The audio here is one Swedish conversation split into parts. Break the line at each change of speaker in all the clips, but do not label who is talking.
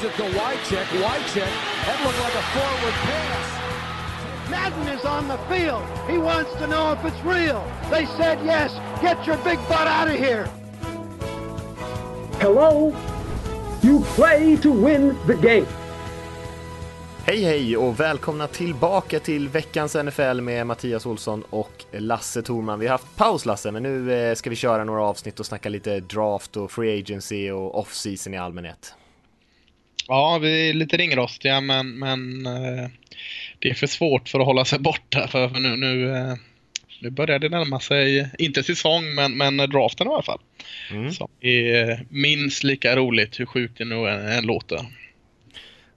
Gives it to Wycheck. Wycheck. That looked like a forward pass.
Madden is on the field. He wants to know if it's real. They said yes. Get your big butt out of here.
Hello? You play to win the game.
Hej hej och välkomna tillbaka till veckans NFL med Mattias Olsson och Lasse Thorman. Vi har haft paus Lasse, men nu eh, ska vi köra några avsnitt och snacka lite draft och free agency och off-season i allmänhet.
Ja, vi är lite ringrostiga men, men eh, det är för svårt för att hålla sig borta för nu, nu, eh, nu börjar det närma sig, inte säsong men, men draften i alla fall. Mm. Som är minst lika roligt hur sjukt det nu än låter.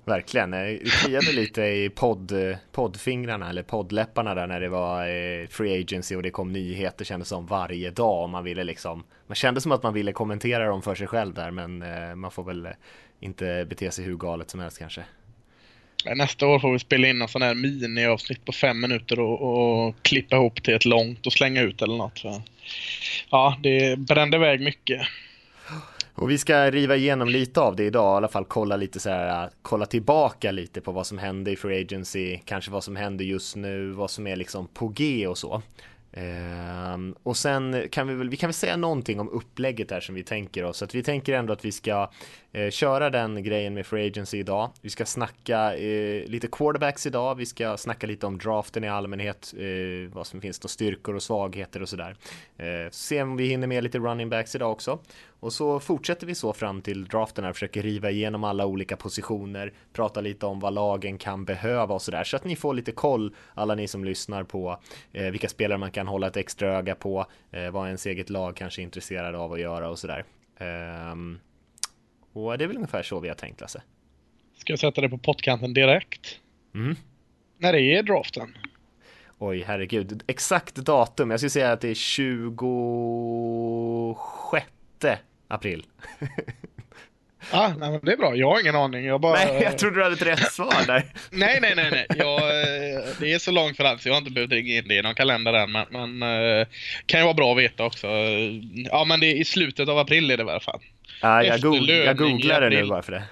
Verkligen, det kliade lite i podd, poddfingrarna eller poddläpparna där när det var eh, free agency och det kom nyheter kändes som varje dag man ville liksom Man kände som att man ville kommentera dem för sig själv där men man får väl inte bete sig hur galet som helst kanske.
Nästa år får vi spela in en sån här mini-avsnitt på fem minuter och, och, klippa ihop till ett långt och slänga ut eller något. Ja, det brände iväg mycket.
Och vi ska riva igenom lite av det idag, i alla fall kolla lite så här, kolla tillbaka lite på vad som hände i Free Agency, kanske vad som händer just nu, vad som är liksom på G och så. Um, och sen kan vi väl, vi kan väl säga någonting om upplägget här som vi tänker oss. Att vi tänker ändå att vi ska eh, köra den grejen med Free Agency idag. Vi ska snacka eh, lite quarterbacks idag. Vi ska snacka lite om draften i allmänhet, eh, vad som finns då styrkor och svagheter och sådär. Eh, se om vi hinner med lite running backs idag också. Och så fortsätter vi så fram till draften här, försöker riva igenom alla olika positioner, prata lite om vad lagen kan behöva och sådär, så att ni får lite koll, alla ni som lyssnar på eh, vilka spelare man kan hålla ett extra öga på, eh, vad ens eget lag kanske är intresserade av att göra och sådär. Um, och det är väl ungefär så vi har tänkt Lasse.
Ska jag sätta det på pottkanten direkt? Mm. När är draften?
Oj, herregud. Exakt datum. Jag skulle säga att det är 26 april.
Ah, nej, men det är bra. Jag har ingen aning. Jag bara...
Nej, jag trodde du hade ett rätt svar där.
nej, nej, nej. nej. Jag, eh, det är så långt fram så jag har inte behövt ringa in det i någon kalender än. Men, men eh, kan ju vara bra att veta också. Ja, men det är i slutet av april är det i alla fall.
Ah, jag, go jag googlar det nu bara för det.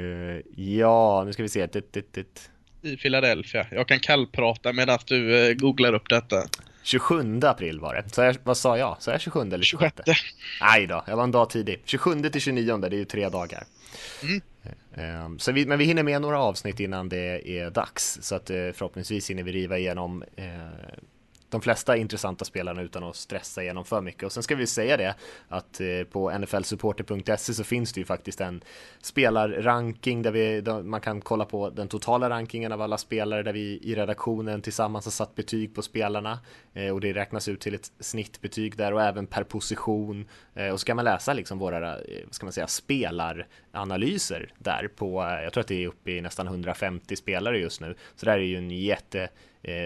uh, ja, nu ska vi se.
I Philadelphia. Jag kan kallprata medan du googlar upp detta.
27 april var det. Så jag, vad sa jag? Så jag 27 eller 26?
26.
Nej då, jag var en dag tidig. 27 till 29, det är ju tre dagar. Mm. Ehm, så vi, men vi hinner med några avsnitt innan det är dags. Så att eh, förhoppningsvis hinner vi riva igenom eh, de flesta intressanta spelarna utan att stressa igenom för mycket. Och sen ska vi säga det att eh, på nflsupporter.se så finns det ju faktiskt en spelarranking där, vi, där man kan kolla på den totala rankingen av alla spelare där vi i redaktionen tillsammans har satt betyg på spelarna eh, och det räknas ut till ett snittbetyg där och även per position eh, och så kan man läsa liksom våra, ska man säga, spelaranalyser där på, jag tror att det är uppe i nästan 150 spelare just nu. Så det här är ju en jätte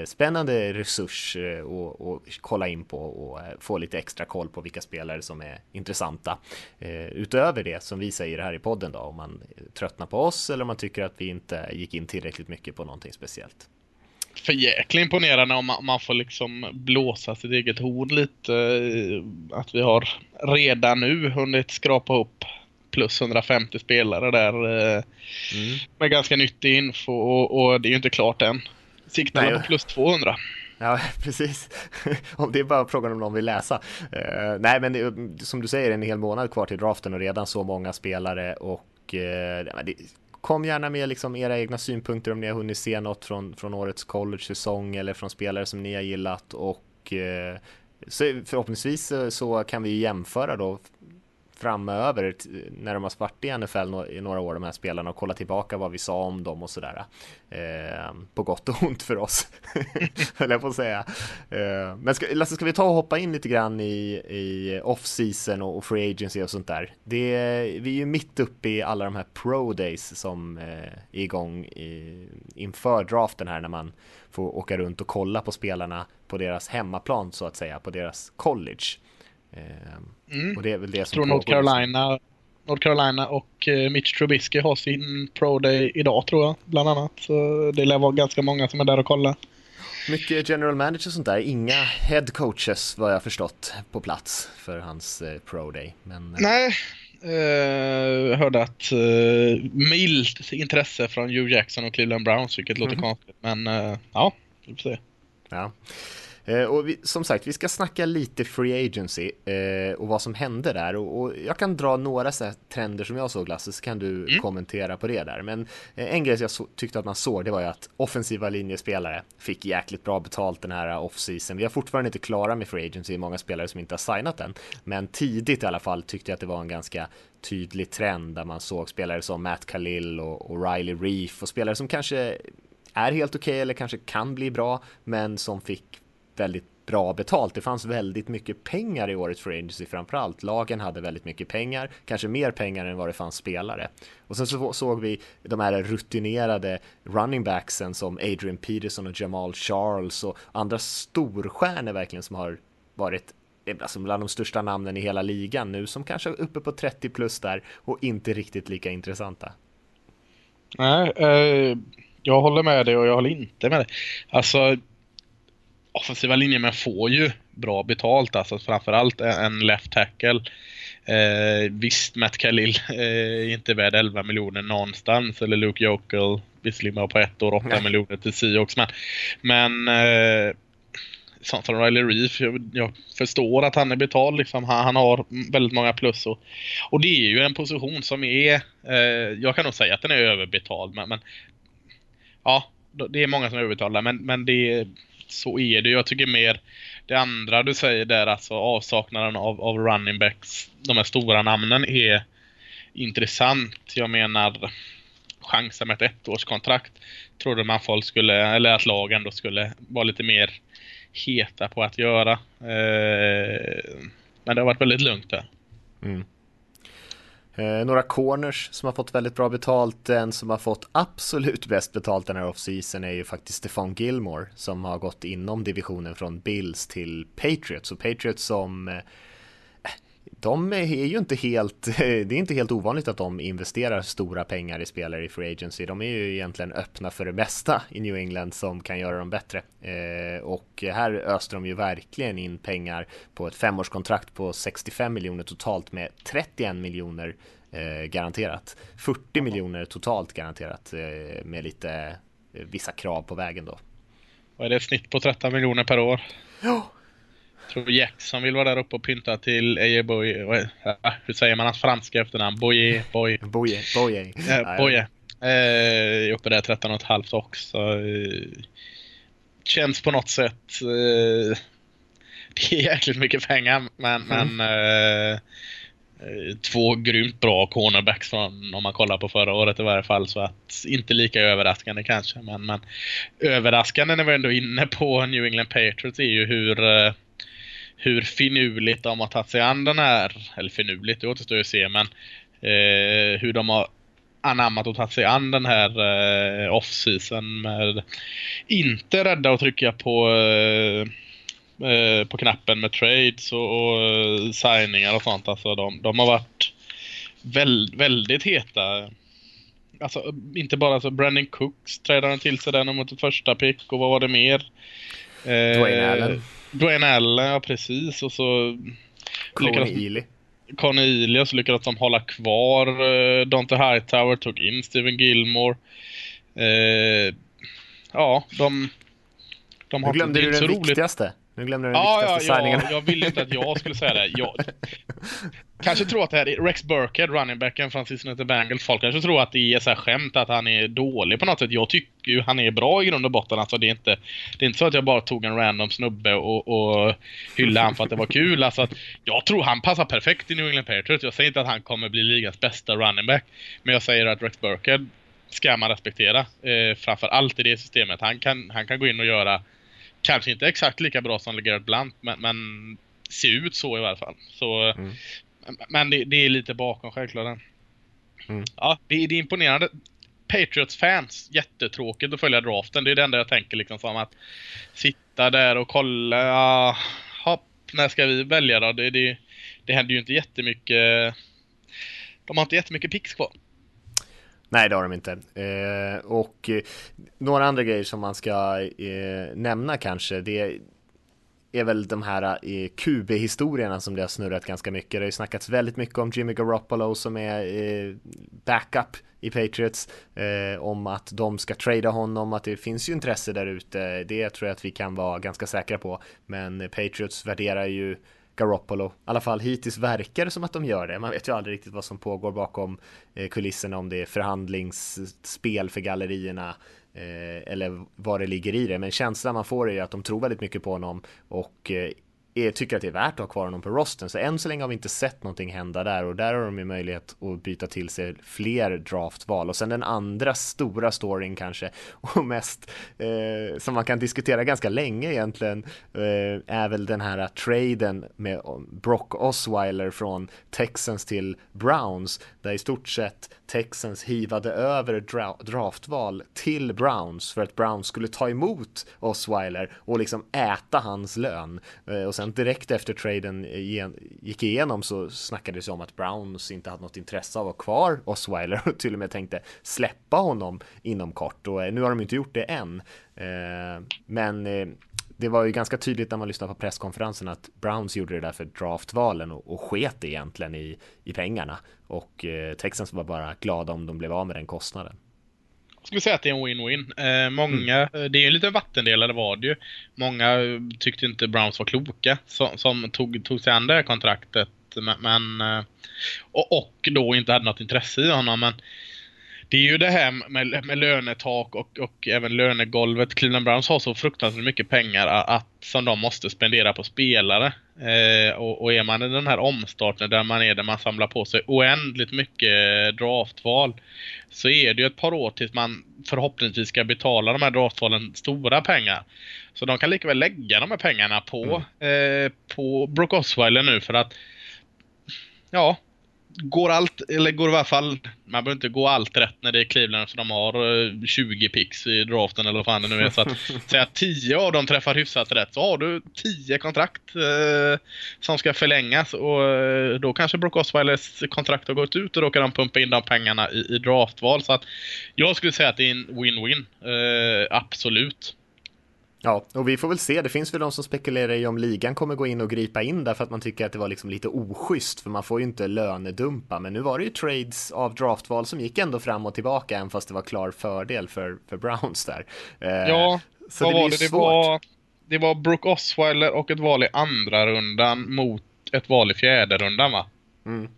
spännande resurs att eh, kolla in på och eh, få lite extra koll på vilka spelare som är intressanta. Utöver det som vi säger här i podden då, om man tröttnar på oss eller om man tycker att vi inte gick in tillräckligt mycket på någonting speciellt.
För jäkla imponerande om man, man får liksom blåsa sitt eget horn lite. Att vi har redan nu hunnit skrapa upp plus 150 spelare där mm. med ganska nyttig info och, och det är ju inte klart än. Siktar Nej. på plus 200.
Ja, precis. om det är bara frågan om någon vill läsa. Uh, nej, men det, som du säger, en hel månad kvar till draften och redan så många spelare och uh, det, kom gärna med liksom era egna synpunkter om ni har hunnit se något från, från årets college-säsong eller från spelare som ni har gillat och uh, så förhoppningsvis så kan vi jämföra då framöver när de har varit i NFL i några år de här spelarna och kolla tillbaka vad vi sa om dem och sådär. Eh, på gott och ont för oss, höll jag på att säga. Eh, men ska, Lasse, ska vi ta och hoppa in lite grann i, i off-season och, och, free agency och sånt där? Det, vi är ju mitt uppe i alla de här pro days som eh, är igång i, inför draften här när man får åka runt och kolla på spelarna på deras hemmaplan så att säga, på deras college.
Eh, Mm. Och det är väl det som tror North Carolina, North Carolina och eh, Mitch Trubisky har sin Pro Day idag tror jag, bland annat. Så det lär vara ganska många som är där och kollar.
Mycket general manager och sånt där, inga head coaches vad jag förstått på plats för hans eh, Pro Day. Men,
eh, Nej, Uh, hörde att uh, milt intresse från Hugh Jackson och Cleveland Browns, vilket låter mm. konstigt. Men uh, ja, vi får se.
Ja. Eh, och vi, som sagt, vi ska snacka lite free agency eh, och vad som hände där. Och, och jag kan dra några så trender som jag såg, Lasse, så kan du mm. kommentera på det där. Men eh, en grej jag så, tyckte att man såg, det var ju att offensiva linjespelare fick jäkligt bra betalt den här off-season. Vi är fortfarande inte klara med free agency, många spelare som inte har signat än. Men tidigt i alla fall tyckte jag att det var en ganska tydlig trend där man såg spelare som Matt Khalil och, och Riley Reef och spelare som kanske är helt okej okay, eller kanske kan bli bra, men som fick väldigt bra betalt. Det fanns väldigt mycket pengar i årets Free Agency framförallt. Lagen hade väldigt mycket pengar, kanske mer pengar än vad det fanns spelare. Och sen så såg vi de här rutinerade running backsen som Adrian Peterson och Jamal Charles och andra storstjärnor verkligen som har varit alltså bland de största namnen i hela ligan nu som kanske är uppe på 30 plus där och inte riktigt lika intressanta.
Nej, eh, jag håller med dig och jag håller inte med dig. Alltså offensiva linjen får ju bra betalt, alltså framförallt en left tackle. Eh, visst, Matt Khalil eh, är inte värd 11 miljoner någonstans, eller Luke Jokel, visserligen bara på ett år 8 Nej. miljoner till Seahawks, men, men eh, sånt som Riley Reef, jag, jag, förstår att han är betald. Liksom. Han, han, har väldigt många plus. Och, och det är ju en position som är, eh, jag kan nog säga att den är överbetald, men, men ja, det är många som är överbetalda, men, men det så är det. Jag tycker mer det andra du säger där, alltså avsaknaden av, av running backs, de här stora namnen är intressant. Jag menar chansen med ett ettårskontrakt trodde man folk skulle, eller att lagen då skulle vara lite mer heta på att göra. Eh, men det har varit väldigt lugnt där. Mm.
Eh, några corners som har fått väldigt bra betalt. en som har fått absolut bäst betalt den här offseason är ju faktiskt Stefan Gilmore som har gått inom divisionen från Bills till Patriots och Patriots som eh, de är ju inte helt, det är inte helt ovanligt att de investerar stora pengar i spelare i Free Agency. De är ju egentligen öppna för det mesta i New England som kan göra dem bättre. Eh, och här öste de ju verkligen in pengar på ett femårskontrakt på 65 miljoner totalt med 31 miljoner eh, garanterat. 40 miljoner totalt garanterat eh, med lite vissa krav på vägen då.
Vad är det snitt på 13 miljoner per år? Ja, tror Jackson vill vara där uppe och pynta till Eje Boye. Hur säger man hans franska efternamn? Boye, Boye.
Boye, Boye.
Eh, Boye. Eh, uppe där 13 och ett halvt också. Eh, känns på något sätt... Eh, det är jäkligt mycket pengar men, mm. men eh, eh, två grymt bra cornerbacks från, om man kollar på förra året i varje fall. Så att inte lika överraskande kanske. Men, men överraskande när vi ändå är inne på New England Patriots är ju hur hur finurligt de har tagit sig an den här, eller finurligt, det återstår ju att se, men eh, hur de har anammat och tagit sig an den här eh, off-season med inte rädda att trycka på eh, eh på knappen med trades och, och eh, signingar och sånt. Alltså de, de har varit väl, väldigt heta. Alltså inte bara alltså Brandon Cooks trädde till sig den mot ett första pick och vad var det mer?
Eh, Dwayne Allen.
Dwayne Allen, ja precis. Och så...
Coney Ely.
Coney Ely, och så lyckades de hålla kvar uh, Dante Hightower, tog in Steven Gilmore. Uh, ja, de...
De har glömde du den viktigaste. Nu glömde du den
ja,
viktigaste
ja, signingen. Ja, jag ville inte att jag skulle säga det. Jag, kanske tror att det här är Rex Burkhead, runningbacken från Cincinnati Bengals. Folk kanske tror att det är så här skämt att han är dålig på något sätt. Jag tycker ju han är bra i grund och botten. Alltså det är inte, det är inte så att jag bara tog en random snubbe och, och hyllade han för att det var kul. Alltså att jag tror han passar perfekt i New England Patriots. Jag säger inte att han kommer bli ligans bästa running back. Men jag säger att Rex Burkhead ska man respektera. Eh, framför allt i det systemet. Han kan, han kan gå in och göra kanske inte exakt lika bra som LeGarrette Blunt, men, men ser ut så i alla fall. Så, mm. Men det, det, är lite bakom självklart. Mm. Ja, det, det är imponerande. Patriots-fans, jättetråkigt att följa draften. Det är det enda jag tänker liksom som att sitta där och kolla. Hopp, när ska vi välja då? Det, det, det händer ju inte jättemycket. De har inte jättemycket pix kvar.
Nej, det har de inte. Eh, och eh, några andra grejer som man ska eh, nämna kanske, det är väl de här eh, QB-historierna som det har snurrat ganska mycket. Det har ju snackats väldigt mycket om Jimmy Garoppolo som är eh, backup i Patriots, eh, om att de ska trada honom, att det finns ju intresse där ute. Det tror jag att vi kan vara ganska säkra på. Men Patriots värderar ju Garoppolo. I alla fall hittills verkar det som att de gör det. Man vet ju aldrig riktigt vad som pågår bakom eh, kulisserna, om det är förhandlingsspel för gallerierna eh, eller vad det ligger i det. Men känslan man får är ju att de tror väldigt mycket på honom och eh, är, tycker att det är värt att ha kvar honom på rosten. Så än så länge har vi inte sett någonting hända där och där har de ju möjlighet att byta till sig fler draftval. Och sen den andra stora storyn kanske och mest eh, som man kan diskutera ganska länge egentligen eh, är väl den här traden med Brock Osweiler från Texans till Browns där i stort sett Texans hivade över dra draftval till Browns för att Browns skulle ta emot Osweiler och liksom äta hans lön. Eh, och sen direkt efter traden gick igenom så snackades det om att Browns inte hade något intresse av att ha kvar Osweiler och till och med tänkte släppa honom inom kort och eh, nu har de inte gjort det än. Eh, men det var ju ganska tydligt när man lyssnade på presskonferensen att Browns gjorde det där för draftvalen och, och sket egentligen i, i pengarna och Texans var bara glada om de blev av med den kostnaden.
Jag skulle säga att det är en win-win. Eh, många, mm. det är ju lite vattendelare var det ju. Många tyckte inte Browns var kloka som, som tog, tog sig an det här kontraktet. Men, men eh, och, och, då inte hade något intresse i honom. Men det är ju det här med, med lönetak och, och även lönegolvet. Cleveland Browns har så fruktansvärt mycket pengar att, som de måste spendera på spelare. Eh, och, och, är man i den här omstarten där man är där man samlar på sig oändligt mycket draftval så är det ju ett par år tills man förhoppningsvis ska betala de här draftvalen stora pengar. Så de kan lika väl lägga de här pengarna på, mm. eh, på Brook Osweiler nu för att ja, går allt, eller går i alla fall, man behöver inte gå allt rätt när det är Cleveland så de har 20 eh, picks i draften eller vad fan det nu är. Så att säga att 10 av dem träffar hyfsat rätt så har du 10 kontrakt eh, som ska förlängas och eh, då kanske Brock Osweilers kontrakt har gått ut och då kan de pumpa in de pengarna i, i draftval. Så att jag skulle säga att det är en win-win. Eh, absolut.
Ja, och vi får väl se. Det finns väl de som spekulerar i om ligan kommer gå in och gripa in därför att man tycker att det var liksom lite oschysst för man får ju inte lönedumpa. Men nu var det ju trades av draftval som gick ändå fram och tillbaka även fast det var klar fördel för, för Browns där.
Eh, ja, så vad det var det? Det var, det var Brooke Osweiler och ett val i andra rundan mot ett val i fjärde rundan va? Mm.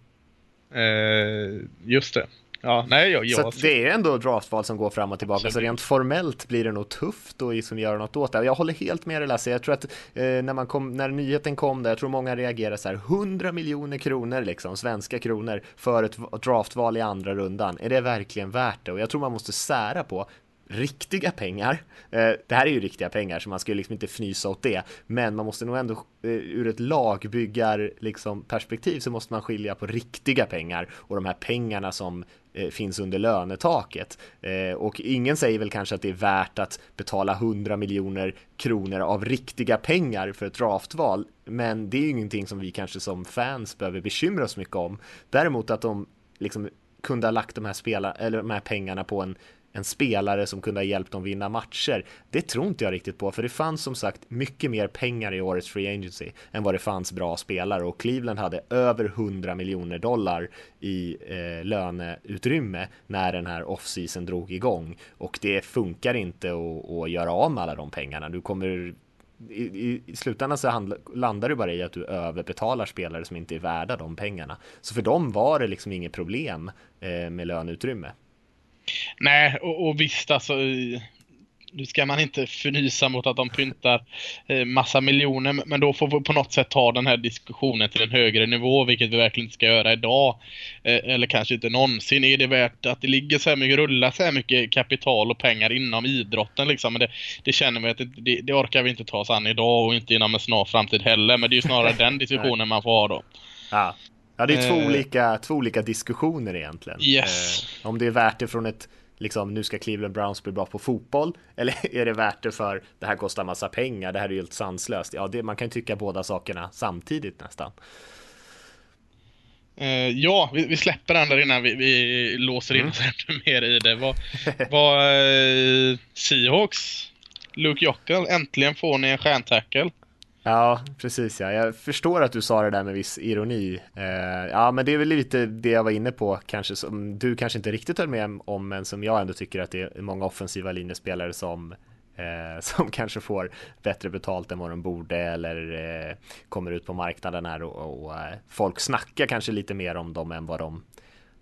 Eh, just det. Ja, nej, jag, jag...
Så det är ändå draftval som går fram och tillbaka, så rent formellt blir det nog tufft att liksom göra något åt det. Jag håller helt med dig Lasse, jag tror att eh, när, man kom, när nyheten kom där, jag tror många reagerade så här, 100 miljoner kronor liksom, svenska kronor för ett draftval i andra rundan. Är det verkligen värt det? Och jag tror man måste sära på riktiga pengar. Eh, det här är ju riktiga pengar så man ska ju liksom inte fnysa åt det. Men man måste nog ändå eh, ur ett lagbyggar liksom perspektiv så måste man skilja på riktiga pengar och de här pengarna som Eh, finns under lönetaket. Eh, och ingen säger väl kanske att det är värt att betala 100 miljoner kronor av riktiga pengar för ett draftval. Men det är ju ingenting som vi kanske som fans behöver bekymra oss mycket om. Däremot att de liksom kunde ha lagt de här, spela, eller de här pengarna på en en spelare som kunde ha hjälpt dem vinna matcher. Det tror inte jag riktigt på, för det fanns som sagt mycket mer pengar i årets Free Agency än vad det fanns bra spelare och Cleveland hade över 100 miljoner dollar i eh, löneutrymme när den här offseason drog igång och det funkar inte att, att göra av med alla de pengarna. Du kommer i, i, i, slutändan så handla, landar du bara i att du överbetalar spelare som inte är värda de pengarna. Så för dem var det liksom inget problem eh, med löneutrymme.
Nej, och, och visst alltså. Nu ska man inte förnysa mot att de pyntar eh, massa miljoner, men då får vi på något sätt ta den här diskussionen till en högre nivå, vilket vi verkligen inte ska göra idag. Eh, eller kanske inte någonsin. Är det värt att det ligger så här mycket, rullar så här mycket kapital och pengar inom idrotten liksom? Men det, det känner vi att det, det, orkar vi inte ta oss an idag och inte inom en snar framtid heller. Men det är ju snarare den diskussionen man får ha då.
Ja. Ja, det är två, eh, olika, två olika diskussioner egentligen.
Yes.
Eh, om det är värt det från ett, liksom, nu ska Cleveland Browns bli bra på fotboll, eller är det värt det för det här kostar massa pengar, det här är ju helt sanslöst. Ja, det, man kan tycka båda sakerna samtidigt nästan.
Uh, ja, vi, vi, släpper den där innan vi, vi låser in oss mm. ännu mer i det. Vad, vad uh, Seahawks, Luke Jockel, äntligen får ni en stjärntackle.
Ja, precis ja. Jag förstår att du sa det där med viss ironi. Eh, ja, men det är väl lite det jag var inne på kanske som du kanske inte riktigt höll med om, men som jag ändå tycker att det är många offensiva linjespelare som eh, som kanske får bättre betalt än vad de borde eller eh, kommer ut på marknaden här och, och eh, folk snackar kanske lite mer om dem än vad de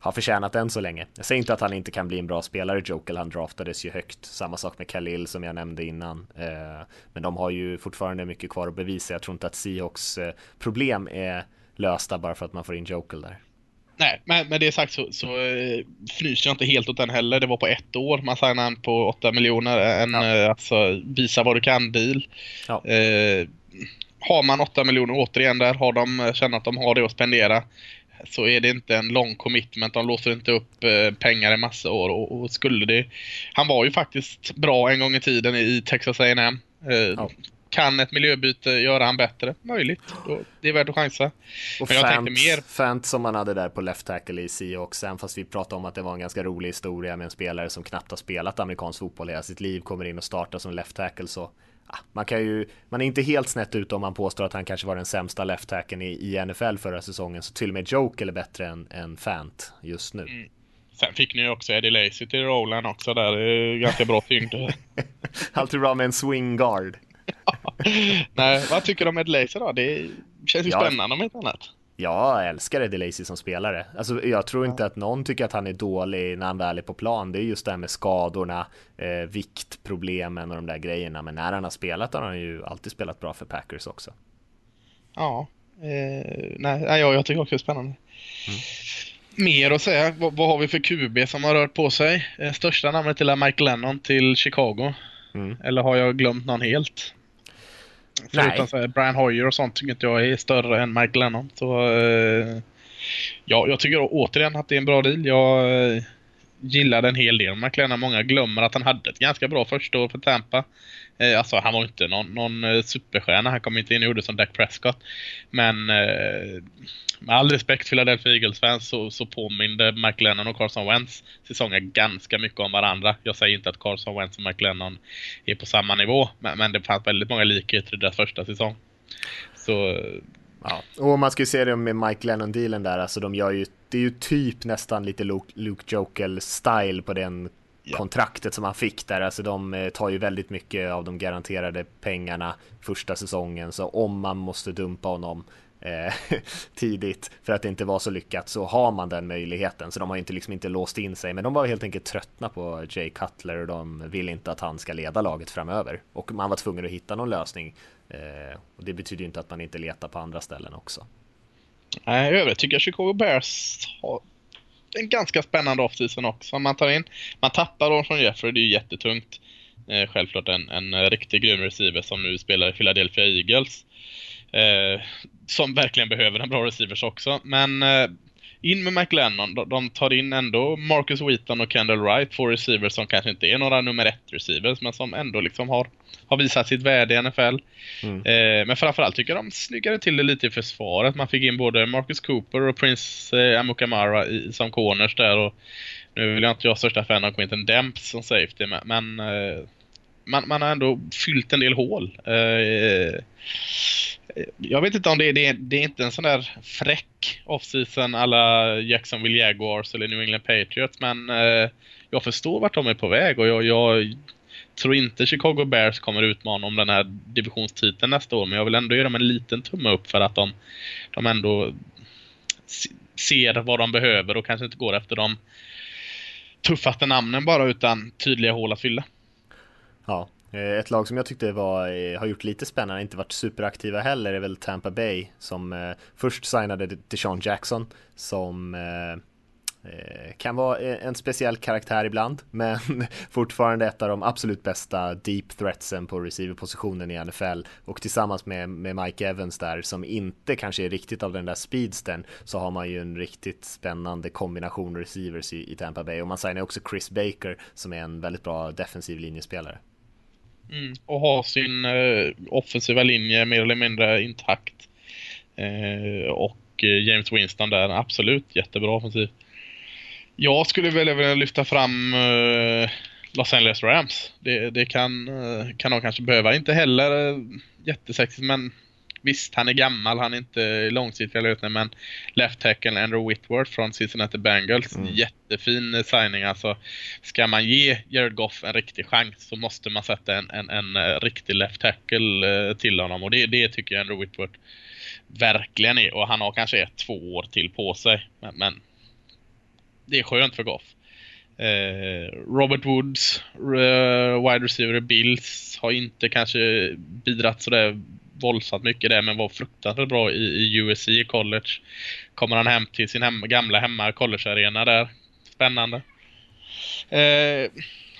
har förtjänat än så länge. Jag säger inte att han inte kan bli en bra spelare, Jokel, han draftades ju högt. Samma sak med Khalil som jag nämnde innan. Eh, men de har ju fortfarande mycket kvar att bevisa. Jag tror inte att Seahawks eh, problem är lösta bara för att man får in Jokel där.
Nej, men med det sagt så, så eh, fnyser jag inte helt åt den heller. Det var på ett år man signade han på 8 miljoner. En ja. alltså visa vad du kan deal. Ja. Eh, har man 8 miljoner återigen där, har de känner att de har det att spendera så är det inte en lång commitment. De låser inte upp eh, pengar i massa år. Och, och, skulle det... Han var ju faktiskt bra en gång i tiden i Texas A&M. Eh, ja. Kan ett miljöbyte göra han bättre? Möjligt. Det är värt att chansa.
Och Men jag Fant, tänkte mer... Fant som man hade där på left tackle i Seahawks, även fast vi pratade om att det var en ganska rolig historia med en spelare som knappt har spelat amerikansk fotboll i hela sitt liv, kommer in och startar som left tackle så man kan ju, man är inte helt snett ute om man påstår att han kanske var den sämsta left i, i NFL förra säsongen, så till och med Joke är bättre än, än Fant just nu. Mm.
Sen fick ni ju också Eddie Lacy till rollen också där, det är ganska bra tyngd.
Alltid bra med en swing guard.
Nej, vad tycker du om Eddie Lacy då? Det känns ju ja. spännande om inte annat.
Jag älskar Eddie Lacy som spelare. Alltså, jag tror inte att någon tycker att han är dålig när han väl är på plan. Det är just det här med skadorna, eh, viktproblemen och de där grejerna. Men när han har spelat har han ju alltid spelat bra för Packers också.
Ja, eh, nej, jag, jag tycker också det är spännande. Mm. Mer att säga. Vad, vad, har vi för QB som har rört på sig? Eh, största namnet är Mike Lennon till Chicago. Mm. Eller har jag glömt någon helt? Förutom här, Brian Hoyer och sånt tycker inte jag är större än Mike Lennon. Så, eh, ja, jag tycker återigen att det är en bra deal. Jag eh, gillade en hel del Mike Lennon. Många glömmer att han hade ett ganska bra första år för Tampa. Eh, alltså han var inte någon, någon eh, superstjärna. Han kom inte in och gjorde som Dak Prescott. Men eh, med all respekt för Philadelphia Eagles-fans så, så påminde Mike Lennon och Carson Wentz säsonger ganska mycket om varandra. Jag säger inte att Carson Wentz och Mike Lennon är på samma nivå, men, men det fanns väldigt många likheter i deras första säsong. Så...
Ja, och man ska ju se det med Mike Lennon-dealen där, alltså de gör ju, det är ju typ nästan lite Luke, Luke Jokel-style på den ja. kontraktet som han fick där. Alltså de eh, tar ju väldigt mycket av de garanterade pengarna första säsongen, så om man måste dumpa honom eh, tidigt för att det inte var så lyckat så har man den möjligheten. Så de har inte liksom inte låst in sig, men de var helt enkelt tröttna på Jay Cutler och de vill inte att han ska leda laget framöver och man var tvungen att hitta någon lösning. Eh, och det betyder ju inte att man inte letar på andra ställen också.
Nej, övrigt tycker jag Chicago Bears har en ganska spännande offseason också. Man tar in, man tappar Orson Jeffrey, det är ju jättetungt. Eh, självklart en, en riktig grym receiver som nu spelar i Philadelphia Eagles. Eh, som verkligen behöver en bra receivers också. Men eh, in med McLennan. De, de, tar in ändå Marcus Wheaton och Kendall Wright, två receivers som kanske inte är några nummer ett receivers, men som ändå liksom har, har visat sitt värde i NFL. Mm. Eh, men framförallt tycker jag de snyggade till det lite i försvaret. Man fick in både Marcus Cooper och Prince eh, Amukamara i, som corners där. Och nu vill jag inte jag största fan av Quinton Demps som safety, men, men eh, man, man, har ändå fyllt en del hål. Eh, eh jag vet inte om det är, det är, det är inte en sån där fräck offseason alla Jacksonville Jaguars eller New England Patriots men eh, jag förstår vart de är på väg och jag, jag, tror inte Chicago Bears kommer utmana om den här divisionstiteln nästa år men jag vill ändå ge dem en liten tumme upp för att de, de ändå ser vad de behöver och kanske inte går efter de tuffaste namnen bara utan tydliga hål att fylla.
Ja, eh, ett lag som jag tyckte var, eh, har gjort lite spännande, inte varit superaktiva heller, är väl Tampa Bay som eh, först signade Deshaun Jackson som kan vara en speciell karaktär ibland, men fortfarande ett av de absolut bästa deep threatsen på receiverpositionen i NFL och tillsammans med, med Mike Evans där som inte kanske är riktigt av den där speedsten så har man ju en riktigt spännande kombination receivers i, i Tampa Bay och man signar också Chris Baker som är en väldigt bra defensiv linjespelare.
Mm. Och ha sin eh, offensiva linje mer eller mindre intakt. Eh, och eh, James Winston där, absolut jättebra offensiv. Jag skulle väl vilja lyfta fram eh, Los Angeles Rams. Det, det kan, eh, kan de kanske behöva. Inte heller eh, jättesexigt men Visst, han är gammal, han är inte långsiktig lösning, men left tackle Andrew Whitworth från Cincinnati Bengals, mm. jättefin signing. Alltså, ska man ge Jared Goff en riktig chans så måste man sätta en, en, en eh, riktig left tackle eh, till honom och det, det tycker jag Andrew Whitworth verkligen är. Och han har kanske ett, två år till på sig. Men, men det är skönt för Goff. Eh, Robert Woods, wide receiver i Bills, har inte kanske bidragit sådär våldsamt mycket där men var fruktansvärt bra i, i USC i college. Kommer han hem till sin hem, gamla hemma collegearena där. Spännande. Eh,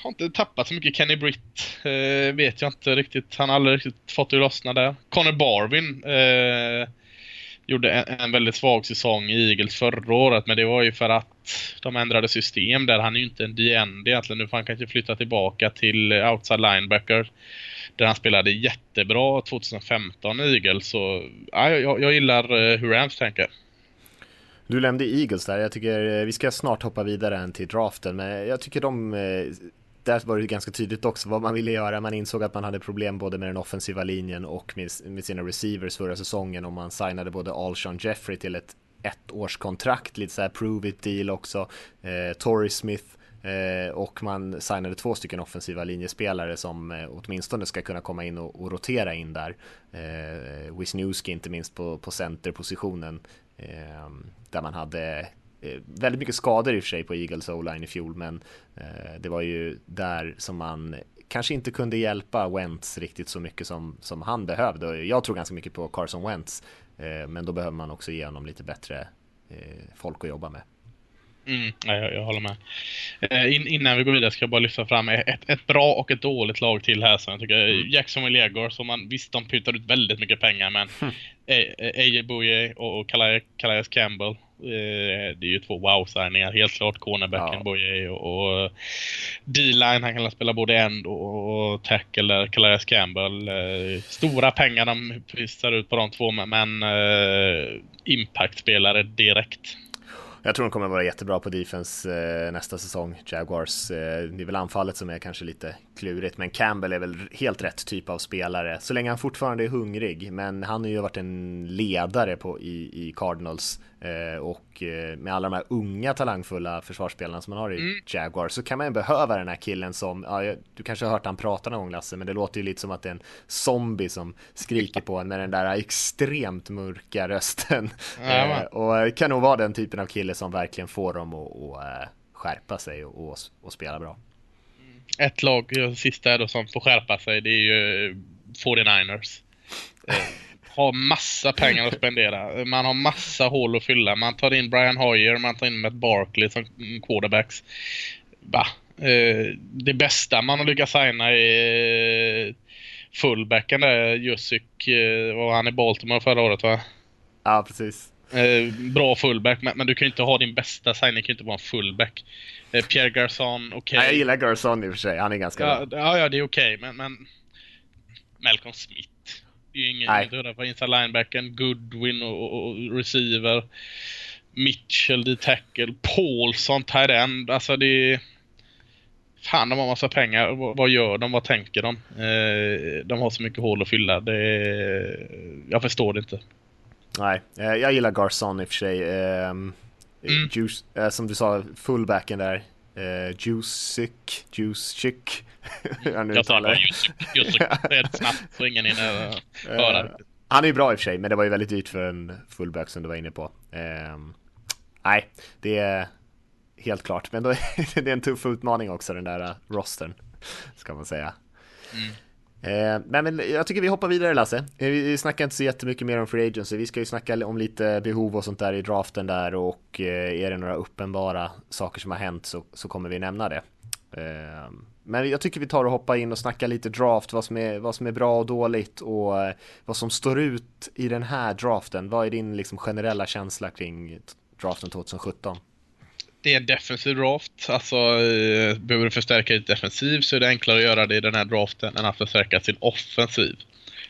har inte tappat så mycket. Kenny Britt eh, vet jag inte riktigt. Han har aldrig riktigt fått det att lossna där. Connor Barvin eh, gjorde en, en, väldigt svag säsong i Eagles förra året. Men det var ju för att de ändrade system där. Han är ju inte en DND egentligen. Nu får han kanske flytta tillbaka till outside linebacker. Där han spelade jättebra 2015 i Eagles. Så ja, jag, jag gillar eh, hur Rams tänker.
Du nämnde Eagles där, jag tycker eh, vi ska snart hoppa vidare till draften, men jag tycker de eh, där var det ganska tydligt också vad man ville göra. Man insåg att man hade problem både med den offensiva linjen och med, med sina receivers förra säsongen och man signade både Alshon Jeffrey till ett ettårskontrakt, lite så här prove it deal också. Eh, Torrey Smith eh, Eh, och man signade två stycken offensiva linjespelare som eh, åtminstone ska kunna komma in och, och rotera in där. Eh, Wisniewski inte minst på, på centerpositionen eh, där man hade väldigt mycket skador i och för sig på Eagles O-line i fjol, men det var ju där som man kanske inte kunde hjälpa Wentz riktigt så mycket som, som han behövde. Jag tror ganska mycket på Carson Wentz, men då behöver man också ge honom lite bättre folk att jobba med.
Mm, jag, jag håller med. Eh, in, innan vi går vidare ska jag bara lyfta fram ett, ett bra och ett dåligt lag till här som jag tycker. Mm. Jacksonville Jaguars, som man visst de putar ut väldigt mycket pengar men mm. AJ Bouye och, och Calais Campbell Eh, det är ju två wow-signingar helt klart. Cornerbacken ja. Boye och, och D-line. Han kan spela både end och, och tackle. Calais Campbell. Eh, stora pengar de pistar ut på de två men eh, impact-spelare direkt.
Jag tror de kommer vara jättebra på defense eh, nästa säsong, Jaguars. Eh, det är väl anfallet som är kanske lite klurigt, men Campbell är väl helt rätt typ av spelare. Så länge han fortfarande är hungrig, men han har ju varit en ledare på, i, i Cardinals och eh, med alla de här unga talangfulla försvarsspelarna som man har i mm. Jaguar så kan man ju behöva den här killen som, ja, du kanske har hört han prata någon gång Lasse, men det låter ju lite som att det är en zombie som skriker på en med den där extremt mörka rösten. Eh, och kan nog vara den typen av kille som verkligen får dem att, att skärpa sig och, och, och spela bra.
Mm. Ett lag, sista då, som får skärpa sig, det är ju 49ers. har massa pengar att spendera. Man har massa hål att fylla. Man tar in Brian Hoyer, man tar in Matt Barkley som quarterbacks. Va? Eh, det bästa man har lyckats signa är eh, fullbacken där, Jusik, eh, var han i Baltimore förra året va?
Ja, precis.
bra fullback, men, du kan ju inte ha din bästa signing, kan ju inte vara en fullback. Pierre Garçon, okej. Okay.
jag gillar Garçon i och för sig, han är ganska
ja,
bra.
Ja, ja, det är okej, okay, men, men Malcolm Smith det är ju ingen Nej. att på inside linebacken, Goodwin och, och, receiver. Mitchell, the tackle, Paulson, tight end. Alltså det är... Fan, de har massa pengar. Vad, vad gör de? Vad tänker de? Eh, de har så mycket hål att fylla. Det är... Jag förstår det inte.
Nej, eh, jag gillar Garson i och för sig. Eh, mm. Juice, eh, som du sa, fullbacken där. Eh, Jusic, Jusic.
jag nu jag sa bara Jusic, rätt snabbt så ingen hinner höra. Uh,
han är ju bra i och för sig, men det var ju väldigt dyrt för en fullback som du var inne på. Uh, nej, det är helt klart, men då är det en tuff utmaning också den där uh, rostern, ska man säga. Mm. Eh, men jag tycker vi hoppar vidare Lasse. Eh, vi snackar inte så jättemycket mer om free agency. Vi ska ju snacka om lite behov och sånt där i draften där och eh, är det några uppenbara saker som har hänt så, så kommer vi nämna det. Eh, men jag tycker vi tar och hoppar in och snackar lite draft, vad som är, vad som är bra och dåligt och eh, vad som står ut i den här draften. Vad är din liksom generella känsla kring draften 2017?
det är en defensiv draft. Alltså, eh, behöver du förstärka ditt defensiv så är det enklare att göra det i den här draften än att förstärka sin offensiv.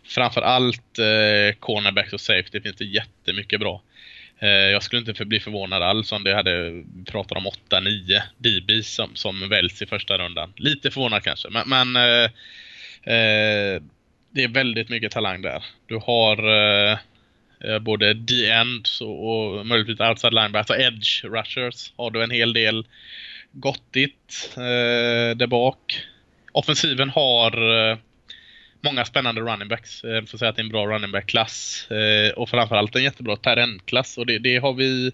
Framförallt eh, cornerbacks och safety finns det jättemycket bra. Eh, jag skulle inte bli förvånad alls om det hade pratat om 8-9 DB som, som väljs i första rundan. Lite förvånad kanske, men, men eh, eh, det är väldigt mycket talang där. Du har eh, eh både D-Ends och, och möjligtvis outside linebacker, alltså edge rushers har du en hel del gottigt eh, där bak. Offensiven har eh, många spännande running backs. Eh, jag får säga att det är en bra running back-klass. Eh, och framförallt en jättebra terrendklass. Och det, det, har vi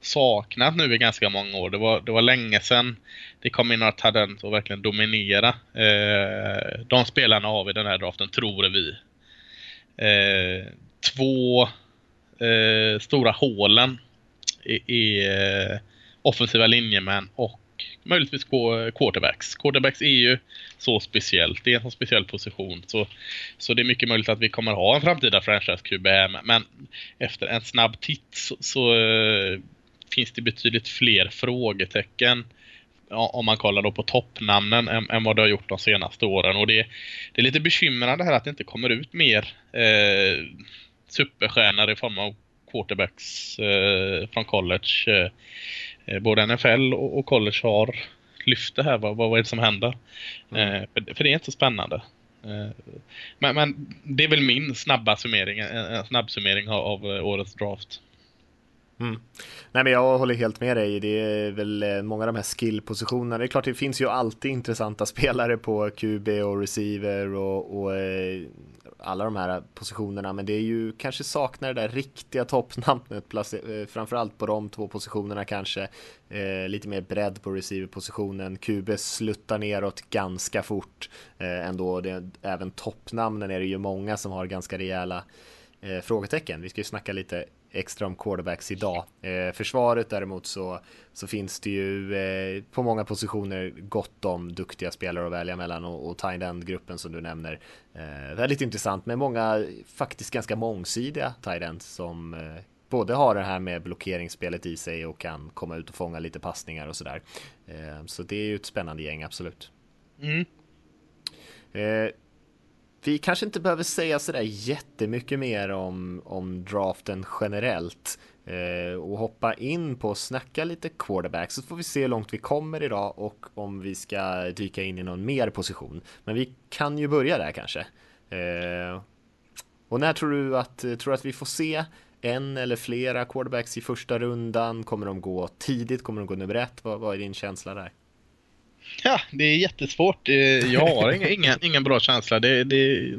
saknat nu i ganska många år. Det var, det var länge sedan det kom in några talent och verkligen dominera. Eh, de spelarna har vi den här draften, tror vi. Två stora hålen är offensiva linjemän och möjligtvis quarterbacks. Quarterbacks är ju så speciellt. Det är en så speciell position. Så, så det är mycket möjligt att vi kommer ha en framtida franchise-QB Men efter en snabb titt så, så eh, finns det betydligt fler frågetecken om man kollar då på toppnamnen än, än, vad det har gjort de senaste åren. Och det, det är lite bekymrande här att det inte kommer ut mer eh, superstjärnor i form av quarterbacks eh, från college. Eh, Eh, både NFL och college har lyft det här. Vad, vad är det som händer? Mm. Eh, för, för, det är inte så spännande. Eh, men, men, det är väl min snabba summering, en snabb summering av, av årets draft.
Mm. Nej men jag håller helt med dig. Det är väl många av de här skillpositionerna. Det är klart det finns ju alltid intressanta spelare på QB och receiver och, och alla de här positionerna, men det är ju kanske saknar det där riktiga toppnamnet, eh, framförallt på de två positionerna kanske. Eh, lite mer bredd på receiverpositionen. QB sluttar neråt ganska fort eh, ändå. Det, även toppnamnen är det ju många som har ganska rejäla eh, frågetecken. Vi ska ju snacka lite extra om quarterbacks idag. Eh, försvaret däremot så, så finns det ju eh, på många positioner gott om duktiga spelare att välja mellan och, och tight end-gruppen som du nämner. Eh, väldigt intressant med många faktiskt ganska mångsidiga tight ends som eh, både har det här med blockeringsspelet i sig och kan komma ut och fånga lite passningar och sådär. Eh, så det är ju ett spännande gäng, absolut. Mm. Vi kanske inte behöver säga sådär jättemycket mer om, om draften generellt eh, och hoppa in på att snacka lite quarterback så får vi se hur långt vi kommer idag och om vi ska dyka in i någon mer position. Men vi kan ju börja där kanske. Eh, och när tror du att, tror du att vi får se en eller flera quarterbacks i första rundan? Kommer de gå tidigt? Kommer de gå nummer ett? Vad, vad är din känsla där?
Ja, det är jättesvårt. Eh, jag har ingen, ingen bra känsla. Det, det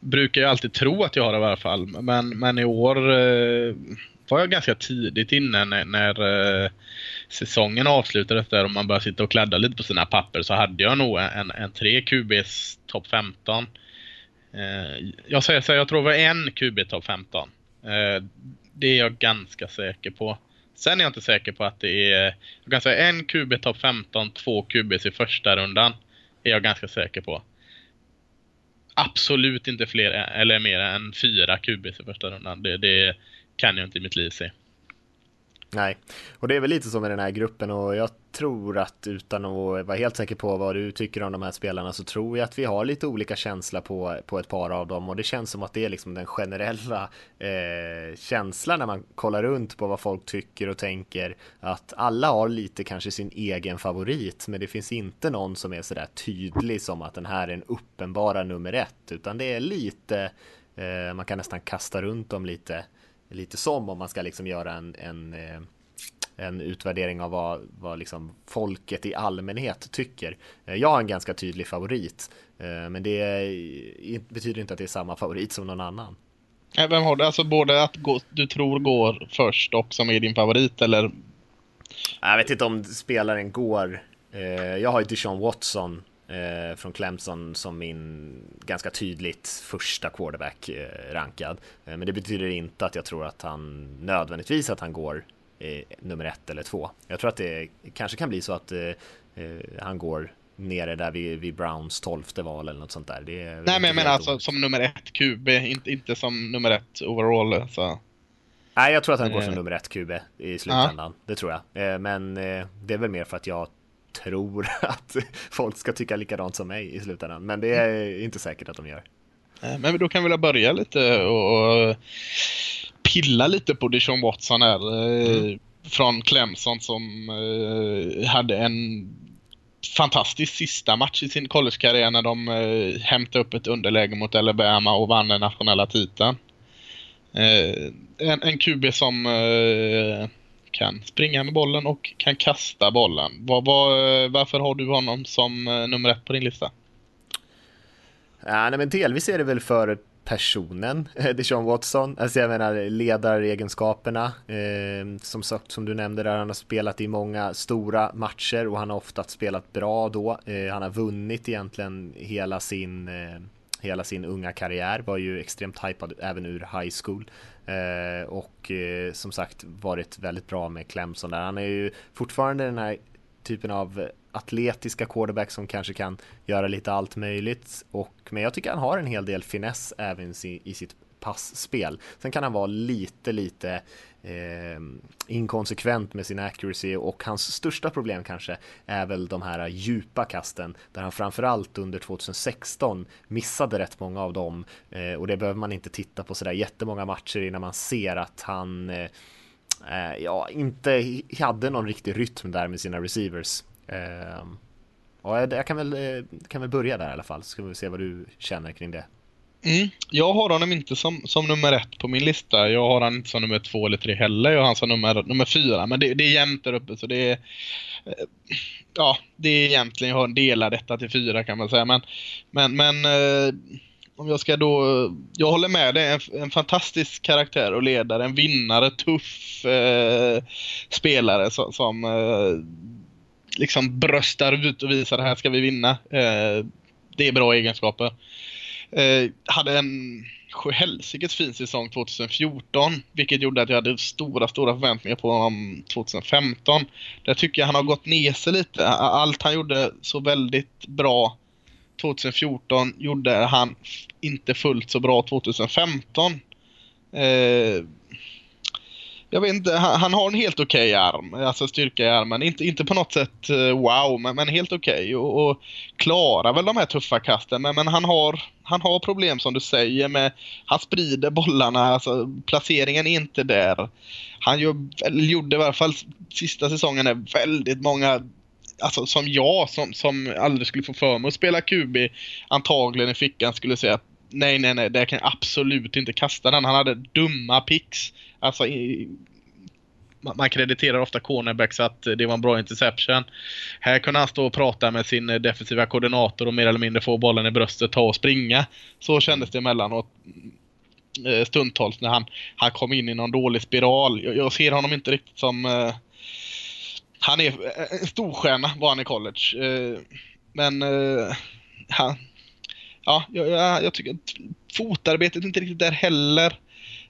brukar jag alltid tro att jag har i alla fall. Men, men i år eh, var jag ganska tidigt inne när, när eh, säsongen avslutades där och man började sitta och kladda lite på sina papper så hade jag nog en, en 3 QBs topp 15. Eh, jag säger så jag tror det var en QB topp 15. Eh, det är jag ganska säker på. Sen är jag inte säker på att det är... Jag kan säga en QB topp 15, två QBs i första rundan. Är jag ganska säker på. Absolut inte fler eller mer än fyra QBs i första rundan. Det, det kan jag inte i mitt liv se.
Nej, och det är väl lite så med den här gruppen och jag tror att utan att vara helt säker på vad du tycker om de här spelarna så tror jag att vi har lite olika känsla på, på ett par av dem. Och det känns som att det är liksom den generella eh, känslan när man kollar runt på vad folk tycker och tänker. Att alla har lite kanske sin egen favorit men det finns inte någon som är sådär tydlig som att den här är en uppenbara nummer ett. Utan det är lite eh, man kan nästan kasta runt dem lite lite som om man ska liksom göra en, en, eh, en utvärdering av vad, vad liksom folket i allmänhet tycker. Eh, jag har en ganska tydlig favorit, eh, men det betyder inte att det är samma favorit som någon annan.
Vem har du? Alltså både att gå, du tror går först och som är din favorit eller?
Jag vet inte om spelaren går. Jag har ju Dishon Watson eh, från Clemson som min ganska tydligt första quarterback eh, rankad. Eh, men det betyder inte att jag tror att han nödvändigtvis att han går nummer ett eller två. Jag tror att det kanske kan bli så att eh, eh, han går nere där vid, vid Browns tolfte val eller något sånt där. Det
är Nej men jag menar alltså som nummer ett QB, inte, inte som nummer ett overall. Så.
Nej, jag tror att han går som nummer ett QB i slutändan. Ja. Det tror jag. Men det är väl mer för att jag tror att folk ska tycka likadant som mig i slutändan. Men det är inte säkert att de gör.
Men då kan vi väl börja lite och pilla lite på Dishon Watson här. Eh, mm. Från Clemson som eh, hade en fantastisk sista match i sin collegekarriär när de eh, hämtade upp ett underläge mot Alabama och vann den nationella titeln. Eh, en, en QB som eh, kan springa med bollen och kan kasta bollen. Var, var, varför har du honom som eh, nummer ett på din lista?
Ja, nej, men delvis är det väl för personen, eh, Deshaun Watson. Alltså jag menar ledaregenskaperna. Eh, som sagt, som du nämnde där, han har spelat i många stora matcher och han har ofta spelat bra då. Eh, han har vunnit egentligen hela sin eh, hela sin unga karriär, var ju extremt hypad även ur high school. Eh, och eh, som sagt varit väldigt bra med Clemson där. Han är ju fortfarande den här typen av atletiska quarterback som kanske kan göra lite allt möjligt. Och, men jag tycker han har en hel del finess även i sitt passspel. Sen kan han vara lite, lite eh, inkonsekvent med sin accuracy och hans största problem kanske är väl de här djupa kasten där han framförallt under 2016 missade rätt många av dem eh, och det behöver man inte titta på sådär jättemånga matcher innan man ser att han eh, eh ja, inte hade någon riktig rytm där med sina receivers. Eh, och jag kan väl, eh, kan väl börja där i alla fall, så ska vi se vad du känner kring det.
Mm. Jag har honom inte som, som nummer ett på min lista. Jag har honom inte som nummer två eller tre heller. Jag har honom som nummer, nummer fyra. Men det, det är jämnt där uppe så det är... Eh, ja, det är egentligen, jag har en delad detta till fyra kan man säga. Men, men, men eh, om jag ska då... Jag håller med dig. En, en fantastisk karaktär och ledare. En vinnare, tuff eh, spelare som, som eh, liksom bröstar ut och visar det här ska vi vinna. Eh, det är bra egenskaper. Eh, hade en sjuhelsikes fin säsong 2014, vilket gjorde att jag hade stora, stora förväntningar på honom 2015. Där tycker jag han har gått ner sig lite. Allt han gjorde så väldigt bra 2014 gjorde han inte fullt så bra 2015. Eh, jag vet inte, han, han har en helt okej okay arm, alltså styrka i armen. Inte, inte på något sätt eh, wow, men, men helt okej okay. och, och, klarar väl de här tuffa kasten. Men, men han, har, han har problem som du säger med, han sprider bollarna, alltså placeringen är inte där. Han gör, gjorde i alla fall sista säsongen är väldigt många Alltså som jag som, som aldrig skulle få för mig att spela QB antagligen i fickan skulle säga att nej, nej, nej, det kan jag absolut inte kasta den. Han hade dumma picks. Alltså, i, man krediterar ofta cornerbacks att det var en bra interception. Här kunde han stå och prata med sin defensiva koordinator och mer eller mindre få bollen i bröstet, ta och springa. Så kändes det emellanåt eh, stundtals när han, han kom in i någon dålig spiral. Jag, jag ser honom inte riktigt som... Eh, han är eh, en storstjärna var han i college. Eh, men eh, han, ja, jag, jag tycker att fotarbetet är inte riktigt där heller.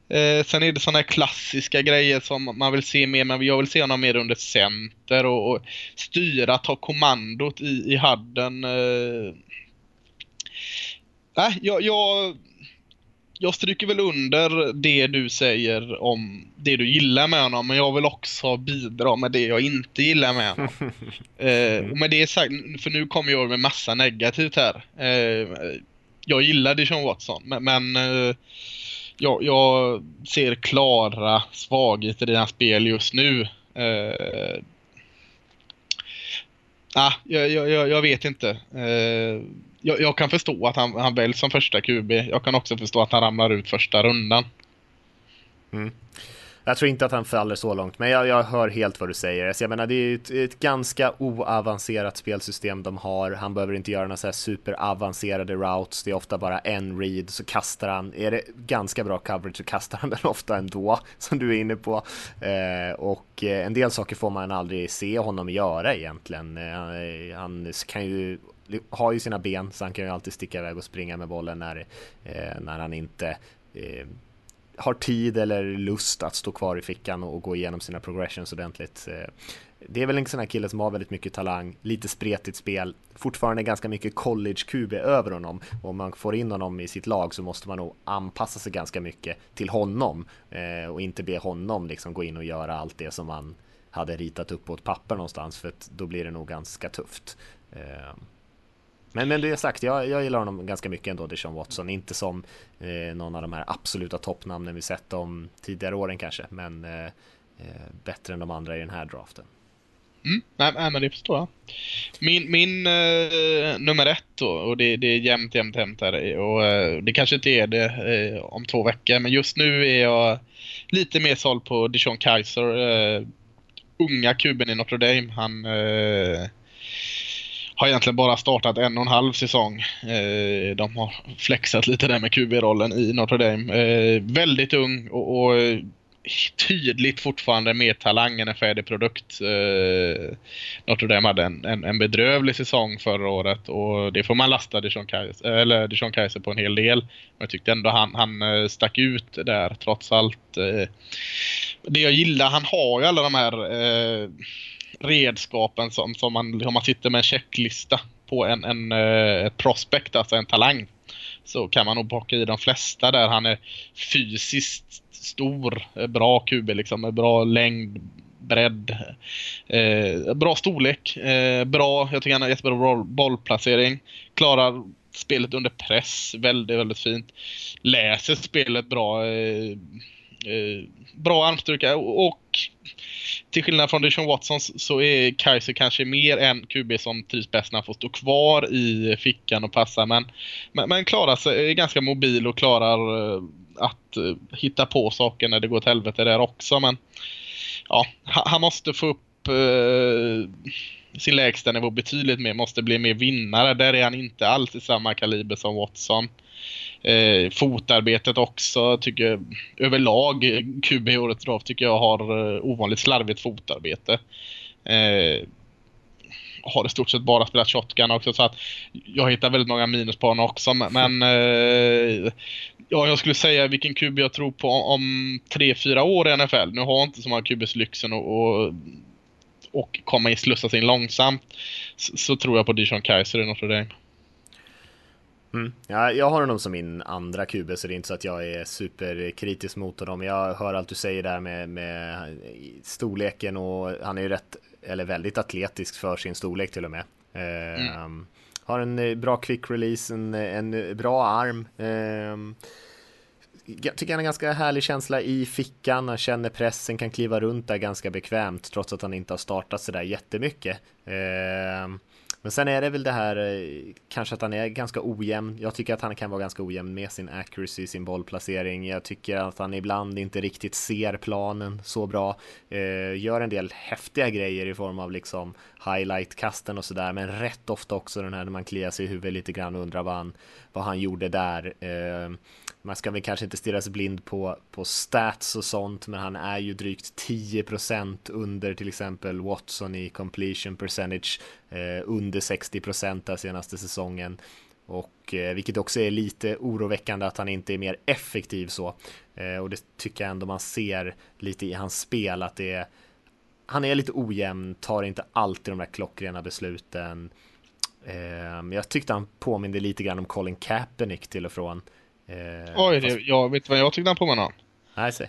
Eh, sen är det sådana här klassiska grejer som man vill se mer, men jag vill se honom mer under center och, och styra, ta kommandot i, i hadden. Eh. Jag, jag, jag stryker väl under det du säger om det du gillar med honom, men jag vill också bidra med det jag inte gillar med honom. eh, och med det sagt, för nu kommer jag med massa negativt här. Eh, jag gillar Dijon Watson, men, men eh, jag, jag, ser klara svagheter i hans spel just nu. Eh, ah, jag, jag, jag vet inte. Eh, jag, jag, kan förstå att han, han väljs som första QB. Jag kan också förstå att han ramlar ut första rundan.
Mm. Jag tror inte att han faller så långt, men jag, jag hör helt vad du säger. Alltså jag menar, det är ett, ett ganska oavancerat spelsystem de har. Han behöver inte göra några så här superavancerade routes. Det är ofta bara en read, så kastar han. Är det ganska bra coverage så kastar han den ofta ändå, som du är inne på. Eh, och eh, en del saker får man aldrig se honom göra egentligen. Eh, han kan ju har ju sina ben, så han kan ju alltid sticka iväg och springa med bollen när, eh, när han inte eh, har tid eller lust att stå kvar i fickan och, gå igenom sina progressions ordentligt. Eh, det är väl en sån här kille som har väldigt mycket talang, lite spretigt spel, fortfarande ganska mycket college-QB över honom. Och om man får in honom i sitt lag så måste man nog anpassa sig ganska mycket till honom eh, och inte be honom liksom gå in och göra allt det som man hade ritat upp på ett papper någonstans för att då blir det nog ganska tufft. Eh, men, men det är sagt, jag, jag gillar honom ganska mycket ändå, Deshaun Watson. Inte som eh, någon av de här absoluta toppnamnen vi sett de tidigare åren kanske, men eh, eh, bättre än de andra i den här draften.
Mm, nej, nej, men det förstår jag. Min, min eh, nummer ett då, och det, det är jämnt, jämnt, jämnt här. Och eh, det kanske inte är det eh, om två veckor, men just nu är jag lite mer såld på Dijon Kaiser. Eh, unga kuben i Notre Dame. Han eh, har egentligen bara startat en och en halv säsong. Eh, de har flexat lite där med QB-rollen i Notre Dame. Eh, väldigt ung och, och eh, tydligt fortfarande mer talang än en färdig produkt. Eh, Notre Dame hade en, en, en, bedrövlig säsong förra året och det får man lasta Dijon Kaiser, eller Dijon Kaiser på en hel del. Men jag tyckte ändå han, han stack ut där trots allt. Eh, det jag gillar, han har ju alla de här eh, redskapen som, som man, om man sitter med en checklista på en, en eh, ett prospect, alltså en talang så kan man nog baka i de flesta där han är fysiskt stor, eh, bra QB liksom, med bra längd, bredd, eh, bra storlek, eh, bra, jag tycker han har jättebra boll, bollplacering, klarar spelet under press väldigt, väldigt fint, läser spelet bra, eh, eh bra armstyrka och till skillnad från Deshaun Watson så är Kaiser kanske mer en QB som trivs bäst när han får stå kvar i fickan och passa. Men, men, men klarar sig, är ganska mobil och klarar eh, att eh, hitta på saker när det går åt helvete där också. Men ja, han måste få upp eh, sin lägsta nivå betydligt mer, måste bli mer vinnare. Där är han inte alls i samma kaliber som Watson. Eh, fotarbetet också tycker jag, överlag QB i årets draft tycker jag har eh, ovanligt slarvigt fotarbete. Eh, har i stort sett bara spelat shotgun också så att jag hittar väldigt många minus på honom också men eh, ja, jag skulle säga vilken QB jag tror på om 3-4 år i NFL. Nu har inte så många QBs lyxen och, och, och komma in, slussas in långsamt så, så, tror jag på Dijon Kaiser i Notre Dame.
Mm. Ja, jag har honom som min andra QB så det är inte så att jag är superkritisk mot honom. Jag hör allt du säger där med, med storleken och han är ju rätt, eller väldigt atletisk för sin storlek till och med. Eh, mm. Har en eh, bra quick release, en, en bra arm. Eh, jag tycker han har en ganska härlig känsla i fickan, han känner pressen, kan kliva runt där ganska bekvämt trots att han inte har startat sådär jättemycket. Eh, men sen är det väl det här eh, kanske att han är ganska ojämn. Jag tycker att han kan vara ganska ojämn med sin accuracy, sin bollplacering. Jag tycker att han ibland inte riktigt ser planen så bra. Eh, gör en del häftiga grejer i form av liksom highlight-kasten och sådär. Men rätt ofta också den här när man kliar sig i huvudet lite grann och undrar vad han, vad han gjorde där. Eh, man ska väl kanske inte stirra sig blind på, på stats och sånt, men han är ju drygt 10% under till exempel Watson i completion percentage, eh, under 60% av senaste säsongen. Och eh, vilket också är lite oroväckande att han inte är mer effektiv så. Eh, och det tycker jag ändå man ser lite i hans spel att det är han är lite ojämn, tar inte alltid de där klockrena besluten. Eh, jag tyckte han påminde lite grann om Colin Kaepernick till och från.
Eh, Oj, fast... jag vet vad jag tyckte han påminner om?
Nej, säg.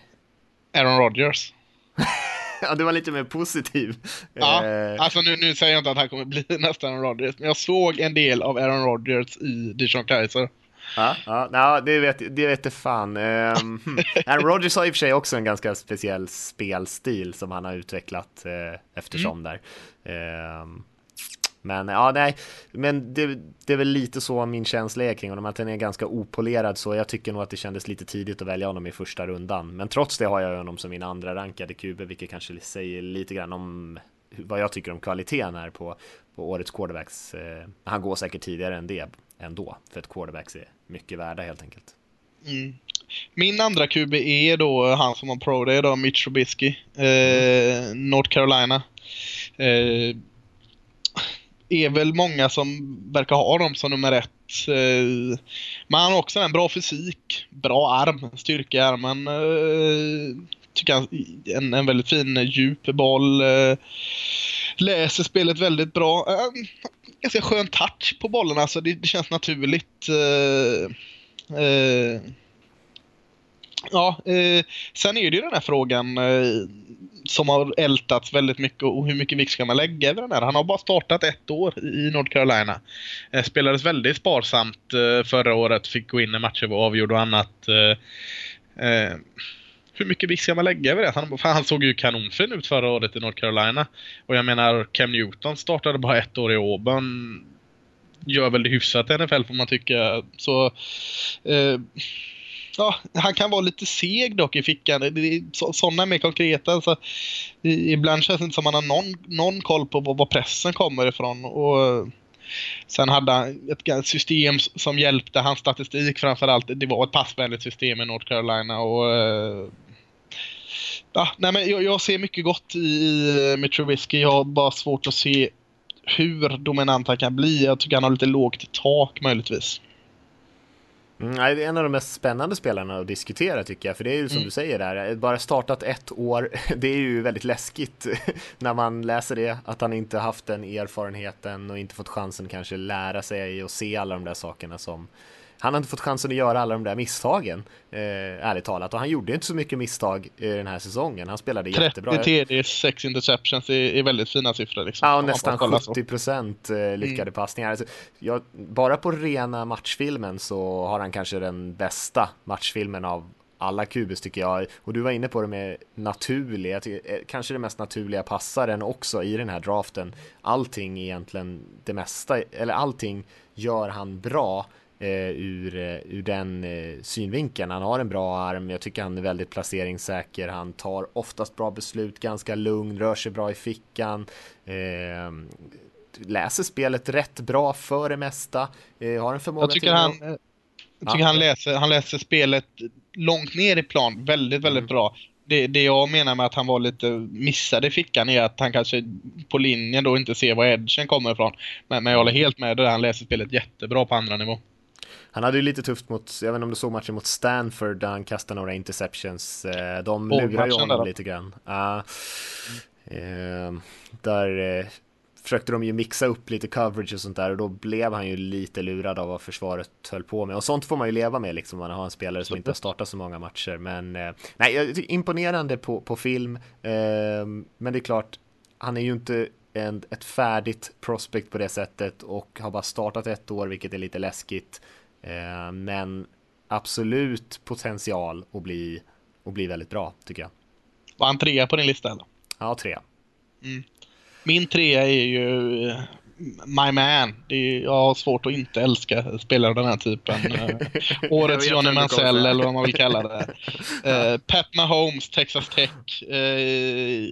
Aaron Rodgers.
ja, du var lite mer positiv.
Ja, eh... alltså nu, nu säger jag inte att han kommer bli nästa Aaron Rodgers, men jag såg en del av Aaron Rodgers i Dijon Kaiser.
Ja, ja, ja det vet det vet fan. Um, Aaron Rodgers har i och för sig också en ganska speciell spelstil som han har utvecklat uh, eftersom mm. där. Um, men ja, nej, men det, det, är väl lite så min känsla är kring honom, att den är ganska opolerad så jag tycker nog att det kändes lite tidigt att välja honom i första rundan. Men trots det har jag honom som min andra rankade QB, vilket kanske säger lite grann om vad jag tycker om kvaliteten här på, på årets quarterbacks. Eh, han går säkert tidigare än det ändå, för att quarterbacks är mycket värda helt enkelt.
Mm. Min andra QB är då han som har pro, det är då Mitch Trubisky, eh, mm. North Carolina. Eh, är väl många som verkar ha dem som nummer ett. Eh, men han har också en bra fysik, bra arm, styrka i armen. Eh, tycker han en, en väldigt fin eh, djup boll. Läser spelet väldigt bra. Ganska skön touch på bollen, alltså det, det känns naturligt. Ja, eh, sen är det ju den här frågan eh, som har ältats väldigt mycket och hur mycket vikt ska man lägga över den här? Han har bara startat ett år i North Carolina. Eh, spelades väldigt sparsamt eh, förra året, fick gå in i matcher och avgjorde och annat. Eh, eh, hur mycket vikt ska man lägga över det? Han, han såg ju kanonfin ut förra året i North Carolina. Och jag menar, Cam Newton startade bara ett år i Auburn. Gör väl det hyfsat i NFL får man tycka. Så... Eh, ja, han kan vara lite seg dock i fickan. Sådana mer konkreta. Så, ibland känns det inte som att han har någon, någon koll på var pressen kommer ifrån. Och Sen hade han ett system som hjälpte hans statistik framförallt. Det var ett passvänligt system i North Carolina och eh, Ja, nej men jag, jag, ser mycket gott i, i med Jag har bara svårt att se hur dominant han kan bli. Jag tycker han har lite lågt tak möjligtvis.
Mm, det är en av de mest spännande spelarna att diskutera tycker jag, för det är ju som mm. du säger där, bara startat ett år, det är ju väldigt läskigt när man läser det, att han inte haft den erfarenheten och inte fått chansen kanske lära sig och se alla de där sakerna som han har inte fått chansen att göra alla de där misstagen, eh, ärligt talat. Och han gjorde inte så mycket misstag i den här säsongen. Han spelade 30 jättebra.
30 TD, 6 interceptions är, väldigt fina siffror. Liksom.
Ja, och nästan 70 procent eh, lyckade mm. passningar. Alltså, jag, bara på rena matchfilmen så har han kanske den bästa matchfilmen av alla kubus tycker jag. Och du var inne på det med naturlig, tycker, eh, kanske den mest naturliga passaren också i den här draften. Allting egentligen, det mesta, eller allting gör han bra eh, ur, eh, ur den eh, synvinkeln. Han har en bra arm, jag tycker han är väldigt placeringssäker, han tar oftast bra beslut, ganska lugn, rör sig bra i fickan. Eh, läser spelet rätt bra för det mesta. Eh, har en förmåga
jag tycker till han. Jag tycker ja. han, läser, han läser spelet långt ner i plan väldigt, väldigt mm. bra. Det, det, jag menar med att han var lite missad i fickan är att han kanske på linjen då inte ser var edgen kommer ifrån. Men, men jag håller helt med dig, han läser spelet jättebra på andra nivå.
Han hade ju lite tufft mot, jag vet inte om du såg matchen mot Stanford där han kastade några interceptions. Eh, de oh, lurar ju honom lite grann. Uh, uh, där uh, försökte de ju mixa upp lite coverage och sånt där och då blev han ju lite lurad av vad försvaret höll på med. Och sånt får man ju leva med liksom, man har en spelare som inte har startat så många matcher. Men nej, imponerande på, på film. men det är klart, han är ju inte en, ett färdigt prospect på det sättet och har bara startat ett år, vilket är lite läskigt. Eh, men absolut potential att bli, att bli väldigt bra tycker jag.
Var han trea på din lista eller?
Ja, trea.
Mm. Min trea är ju eh, My Man. Är, jag har svårt att inte älska spelare av den här typen. Eh, årets Johnny Mansell eller vad man vill kalla det. Uh, Pat Mahomes, Texas Tech. Uh,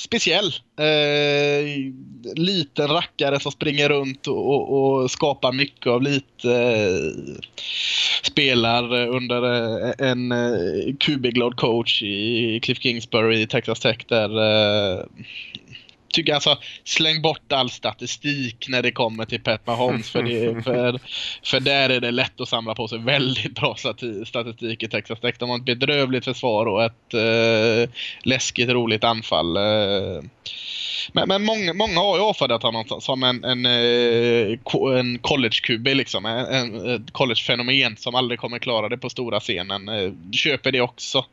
speciell. Eh, liten rackare som springer runt och, och, och skapar mycket av lite eh, spelar under eh, en eh, QB-glad coach i Cliff Kingsbury i Texas Tech där eh, tycker alltså, släng bort all statistik när det kommer till Pat Mahomes. För, det, för, för där är det lätt att samla på sig väldigt bra statistik i Texas Tech. De har ett bedrövligt försvar och ett eh, läskigt roligt anfall. Eh. Men, men många, många har ju avfärdat honom som en, en, eh, en college-QB, liksom. En, en college-fenomen som aldrig kommer klara det på stora scenen. Eh, köper det också.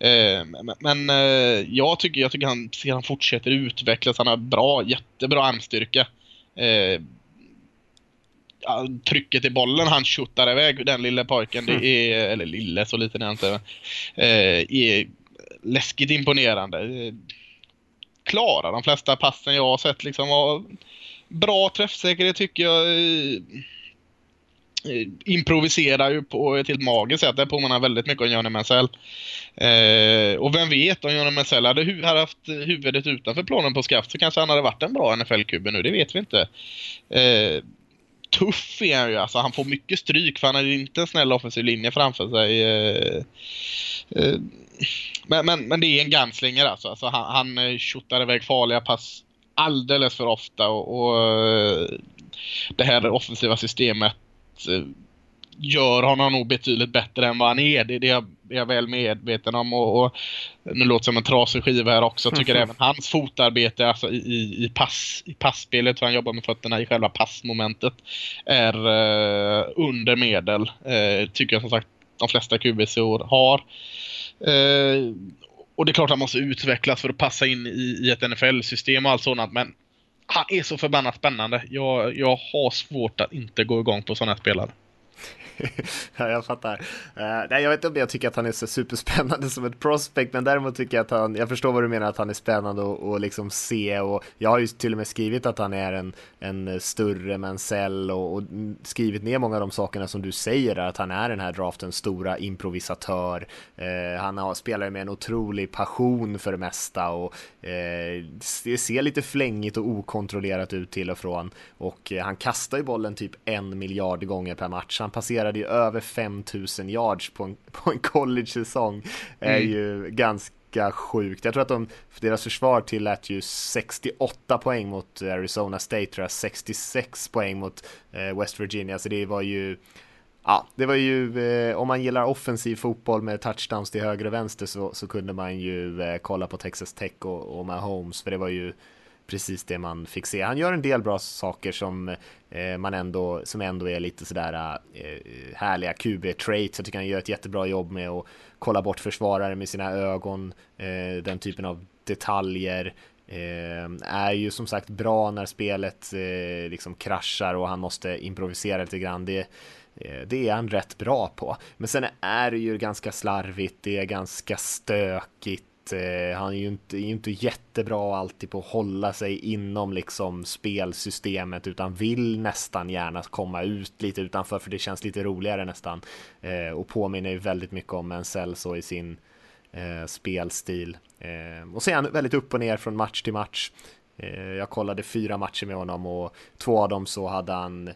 Eh, men eh, jag tycker, jag tycker han, han fortsätter utvecklas. Han har bra, jättebra armstyrka. Eh, trycket i bollen han skjuttar iväg, den lilla pojken, det är, eller lille så liten är han inte, är läskigt imponerande. Klarar de flesta passen jag har sett liksom. Bra träffsäkerhet tycker jag Eh, improviserar ju på ett helt magiskt sätt. Det påminner väldigt mycket om Johnny Mansell. Eh, och vem vet om Johnny Mansell hade, hu hade haft huvudet utanför planen på skaft så kanske han hade varit en bra NFL-kub nu. Det vet vi inte. Eh, tuff är han ju alltså. Han får mycket stryk för han har inte en snäll offensiv linje framför sig. Eh, eh, men, men, men det är en gunslinger alltså. alltså han, han eh, tjottar iväg farliga pass alldeles för ofta och, och eh, det här offensiva systemet gör honom nog betydligt bättre än vad han är. Det, det är jag väl medveten om. Och, och nu låter som en trasig skiva här också. Tycker även hans fotarbete alltså i, i, pass, i passspelet, hur han jobbar med fötterna i själva passmomentet, är eh, under medel. Eh, tycker jag som sagt de flesta QBC-år har. Eh, och det är klart han måste utvecklas för att passa in i, i ett NFL-system och allt sådant. Men han är så förbannat spännande. Jag, jag har svårt att inte gå igång på sådana spelare.
ja, jag fattar. Uh, nej, jag vet inte om jag tycker att han är så superspännande som ett prospect, men däremot tycker jag att han, jag förstår vad du menar att han är spännande och, och liksom se och jag har ju till och med skrivit att han är en, en större Mansell och, och skrivit ner många av de sakerna som du säger att han är den här draftens stora improvisatör. Uh, han har, spelar med en otrolig passion för det mesta och uh, det ser lite flängigt och okontrollerat ut till och från och han kastar ju bollen typ en miljard gånger per match. Han passerar levererade ju över 5000 yards på en, på en college-säsong. är mm. ju ganska sjukt. Jag tror att de, för deras försvar tillät ju 68 poäng mot Arizona State, tror jag, 66 poäng mot eh, West Virginia, så det var ju Ja, det var ju, eh, om man gillar offensiv fotboll med touchdowns till höger och vänster så, så kunde man ju eh, kolla på Texas Tech och, och Mahomes, för det var ju precis det man fick se. Han gör en del bra saker som eh, man ändå, som ändå är lite sådär eh, härliga QB-traits. Jag tycker han gör ett jättebra jobb med att kolla bort försvarare med sina ögon, eh, den typen av detaljer. Eh, är ju som sagt bra när spelet liksom kraschar och han måste improvisera lite grann. Det, det är han rätt bra på. Men sen är det ju ganska slarvigt, det är ganska stökigt Eh, han är ju inte, är inte jättebra alltid på att hålla sig inom liksom spelsystemet utan vill nästan gärna komma ut lite utanför för det känns lite roligare nästan eh, och påminner ju väldigt mycket om en så i sin eh, spelstil. Eh, och sen väldigt upp och ner från match till match. Eh, jag kollade fyra matcher med honom och två av dem så hade han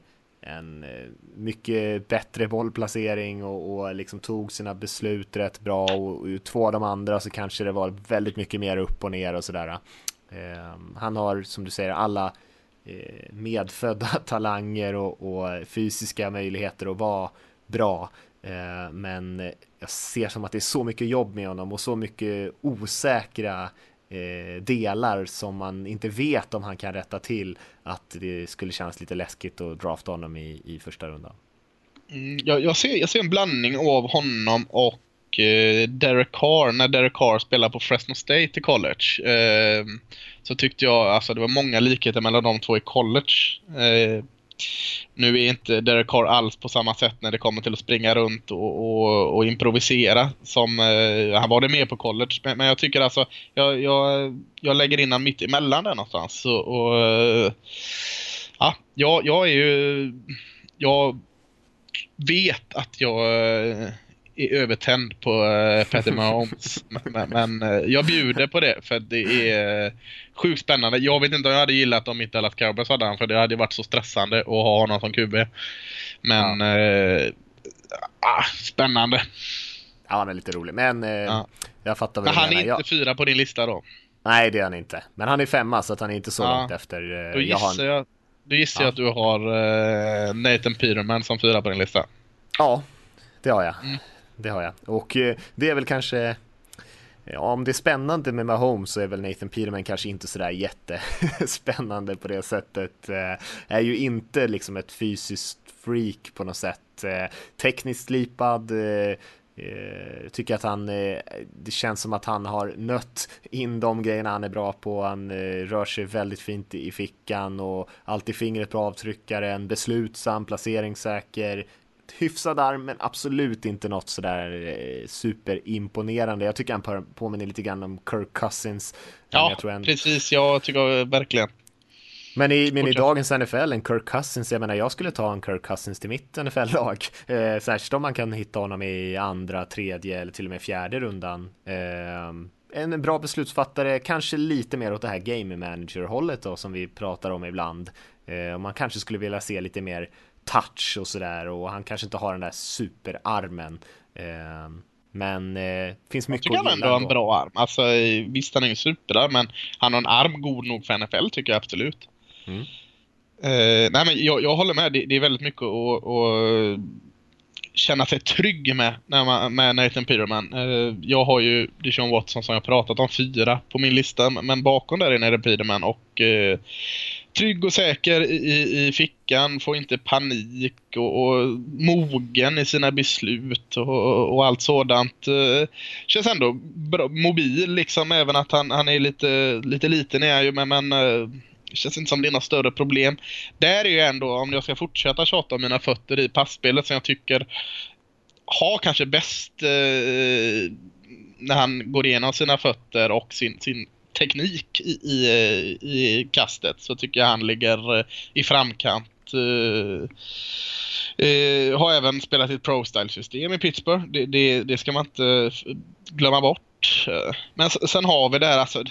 en eh, mycket bättre bollplacering och, och liksom tog sina beslut rätt bra och, och två av de andra så kanske det var väldigt mycket mer upp och ner och sådär. Eh, han har som du säger alla eh, medfödda talanger och, och, fysiska möjligheter att vara bra. Eh, men jag ser som att det är så mycket jobb med honom och så mycket osäkra eh, delar som man inte vet om han kan rätta till att det skulle kännas lite läskigt att drafta honom i, i första rundan.
Mm, jag, jag, ser, jag ser en blandning av honom och eh, Derek Carr när Derek Carr spelade på Fresno State i college. Eh, så tyckte jag, alltså det var många likheter mellan de två i college. Eh, nu är inte Derek Carr alls på samma sätt när det kommer till att springa runt och, och, och improvisera som eh, han var det med på college. Men, men jag tycker alltså, jag, jag, jag lägger in honom mitt emellan där någonstans. Så, och, eh, ja, jag, jag är ju, jag vet att jag eh, är övertänd på uh, Patrick Mahomes. men, men uh, jag bjuder på det för det är uh, sjukt spännande. Jag vet inte om jag hade gillat om inte Dallas Cowboys hade han för det hade varit så stressande att ha honom som QB. Men ja. ah, spännande.
Ja, han är lite rolig. Men ja. jag fattar
väl Men han är inte jag... fyra på din lista då?
Nej, det är han inte. Men han är femma så att han är inte så ja. långt efter.
Då gissar jag, då gissar jag att du har Nathan Peterman som fyra på din lista.
Ja, det har jag. Mm det har jag. Och eh, det är väl kanske Ja, om det är spännande med Mahomes så är väl Nathan Peterman kanske inte sådär jättespännande på det sättet. Eh, är ju inte liksom ett fysiskt freak på något sätt. Eh, tekniskt slipad, tycker att han, det känns som att han har nött in de grejerna han är bra på. Han rör sig väldigt fint i fickan och alltid fingret på avtryckaren, beslutsam, placeringssäker, hyfsad arm, men absolut inte något sådär eh, superimponerande. Jag tycker han påminner lite grann om Kirk Cousins.
Ja, jag en... precis. Jag tycker verkligen.
Men i, men i dagens NFL, en Kirk Cousins, jag menar jag skulle ta en Kirk Cousins till mitt NFL-lag. Eh, särskilt om man kan hitta honom i andra, tredje eller till och med fjärde rundan. Eh, en bra beslutsfattare, kanske lite mer åt det här game manager-hållet då som vi pratar om ibland. Eh, man kanske skulle vilja se lite mer touch och sådär och han kanske inte har den där superarmen. Eh, men eh, finns mycket
att gilla. Jag tycker han ändå har en bra arm. Alltså visst han är ju superarm men han har en arm god nog för NFL tycker jag absolut. Mm. Eh, nej men jag, jag håller med. Det, det är väldigt mycket att, att känna sig trygg med när man, med Nathan Peterman. Eh, jag har ju Dijon Watson som jag pratat om fyra på min lista men bakom där är Nathan Peterman och eh, trygg och säker i, i fickan, får inte panik och, och mogen i sina beslut och, och allt sådant. Eh, känns ändå bra, mobil liksom, även att han, han är lite, lite liten är ju, men, men Det känns inte som det är några större problem. Där är ju ändå, om jag ska fortsätta tjata om mina fötter i passspelet som jag tycker har kanske bäst eh, när han går igenom sina fötter och sin, sin teknik i, i, eh, i kastet så tycker jag han ligger eh, i framkant. Uh, uh, har även spelat i ett pro-style-system i Pittsburgh. Det, det, det, ska man inte glömma bort. Uh, men sen har vi det här alltså.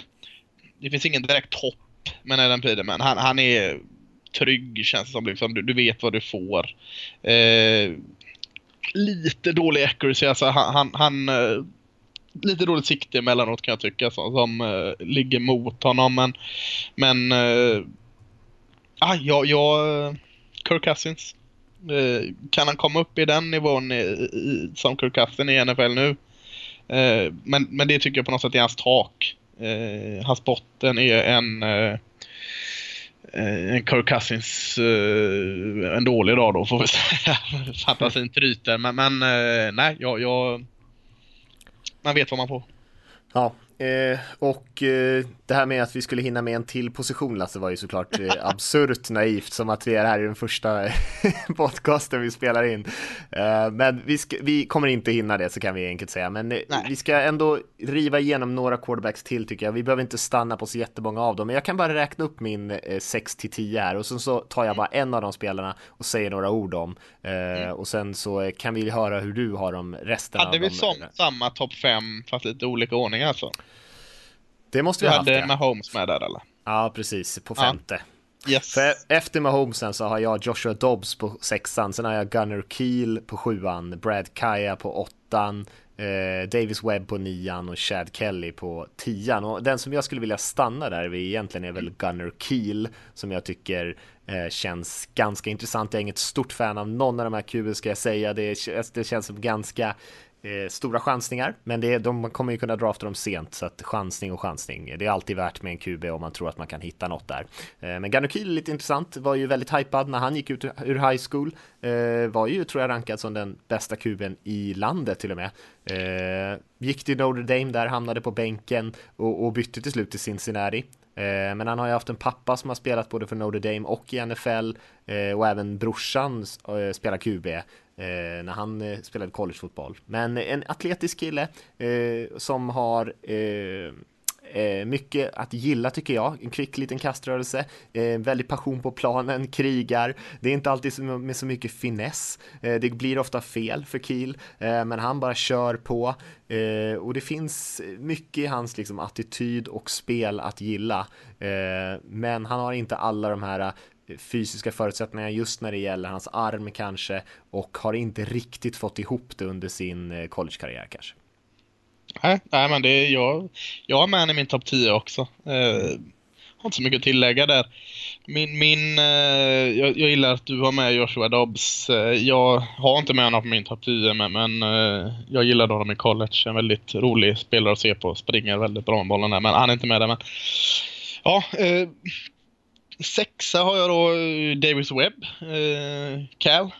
Det finns ingen direkt topp med Adam Peterman. Han, han är trygg känns det som. Liksom. Du, du vet vad du får. lite dålig accuracy. Alltså han, han, han lite dåligt sikte emellanåt kan jag tycka som, som uh, ligger mot honom. Men, men uh, ah, ja, jag, Kirk Cousins. Uh, kan han komma upp i den nivån i, i, som Kirk Cousins i NFL nu? Uh, men, men det tycker jag på något sätt är hans tak. Uh, hans botten är en en Kirk Cousins en dålig dag då får vi säga. Fantasin tryter men, men nej jag, jag man vet vad man får.
Ja, Eh, och eh, det här med att vi skulle hinna med en till position Lasse var ju såklart eh, absurt naivt som att vi är här i den första podcasten vi spelar in. Eh, men vi, ska, vi, kommer inte hinna det så kan vi enkelt säga. Men eh, vi ska ändå riva igenom några quarterbacks till tycker jag. Vi behöver inte stanna på så jättemånga av dem. Men jag kan bara räkna upp min 6 till 10 här och sen så tar jag bara en av de spelarna och säger några ord om. Mm. Och sen så kan vi höra hur du har dem resten
Hade
av
vi
dem.
som, samma topp 5 fast lite olika ordning alltså?
Det måste vi ha haft.
Du hade Mahomes med där eller?
Ja, precis. På femte.
Ja. Yes.
För efter Mahomesen så har jag Joshua Dobbs på sexan, sen har jag Gunnar Keel på sjuan, Brad Kaya på åttan, eh, Davis Webb på nian och Chad Kelly på tian. Och den som jag skulle vilja stanna där vid egentligen är väl Gunnar Keel som jag tycker eh, känns ganska intressant. Jag är inget stort fan av någon av de här kuben ska jag säga. Det, det känns som ganska eh, stora chansningar, men det, de kommer ju kunna drafta dem sent, så att chansning och chansning, det är alltid värt med en QB om man tror att man kan hitta något där. Eh, men Ganukil är lite intressant, var ju väldigt hypad när han gick ut ur high school, eh, var ju tror jag rankad som den bästa QBn i landet till och med. Eh, gick till Notre Dame där, hamnade på bänken och, och bytte till slut till Cincinnati. Eh, men han har ju haft en pappa som har spelat både för Notre Dame och i NFL eh, och även brorsan eh, spelar QB när han spelade collegefotboll. Men en atletisk kille som har eh, mycket att gilla tycker jag. En kvick liten kaströrelse, eh, väldigt passion på planen, krigar. Det är inte alltid med så mycket finess. Eh, det blir ofta fel för Kiel, eh, men han bara kör på. Eh, och det finns mycket i hans liksom, attityd och spel att gilla. Eh, men han har inte alla de här eh, fysiska förutsättningar just när det gäller hans arm kanske och har inte riktigt fått ihop det under sin eh, collegekarriär kanske.
Nej, nej men det är jag. Jag har med i min topp 10 också. Eh, har inte så mycket att tillägga där. Min, min, eh, jag, jag, gillar att du har med Joshua Dobbs. Eh, jag har inte med honom på min topp 10 men, men eh, jag gillar honom i college. En väldigt rolig spelare att se på. Springer väldigt bra med bollen där men han är inte med där. Men, ja, eh, Sexa har jag då eh, Davis Webb, Cal.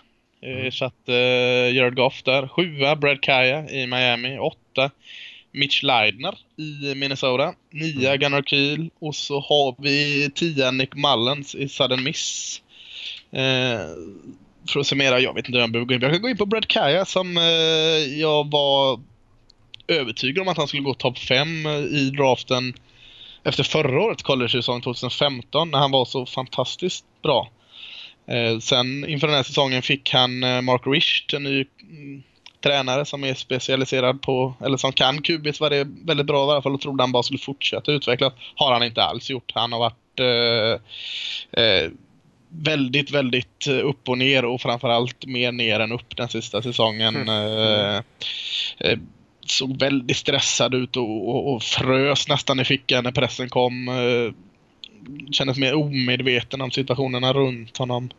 Eh, mm. Att eh, Jared Goff där. Sjua Brad Kaya i Miami. Åtta Mitch Leidner i Minnesota. Nia mm. Gunnar Kiel. Och så har vi tia Nick Mullens i Sudden Miss. Eh, för att summera, jag vet inte hur jag behöver gå in Jag kan gå in på Brad Kaya som eh, jag var övertygad om att han skulle gå topp 5 i draften efter förra årets college-säsong 2015 när han var så fantastiskt bra. Eh, sen inför den här säsongen fick han eh, Mark Richt, en ny mm, tränare som är specialiserad på, eller som kan QBs var det väldigt bra i alla fall och trodde han bara skulle fortsätta utvecklas. Har han inte alls gjort. Han har varit eh, eh, väldigt, väldigt upp och ner och framförallt mer ner än upp den sista säsongen. Mm. Eh, såg väldigt stressad ut och, och, och, frös nästan i fickan när pressen kom. Kändes mer omedveten om situationerna runt honom.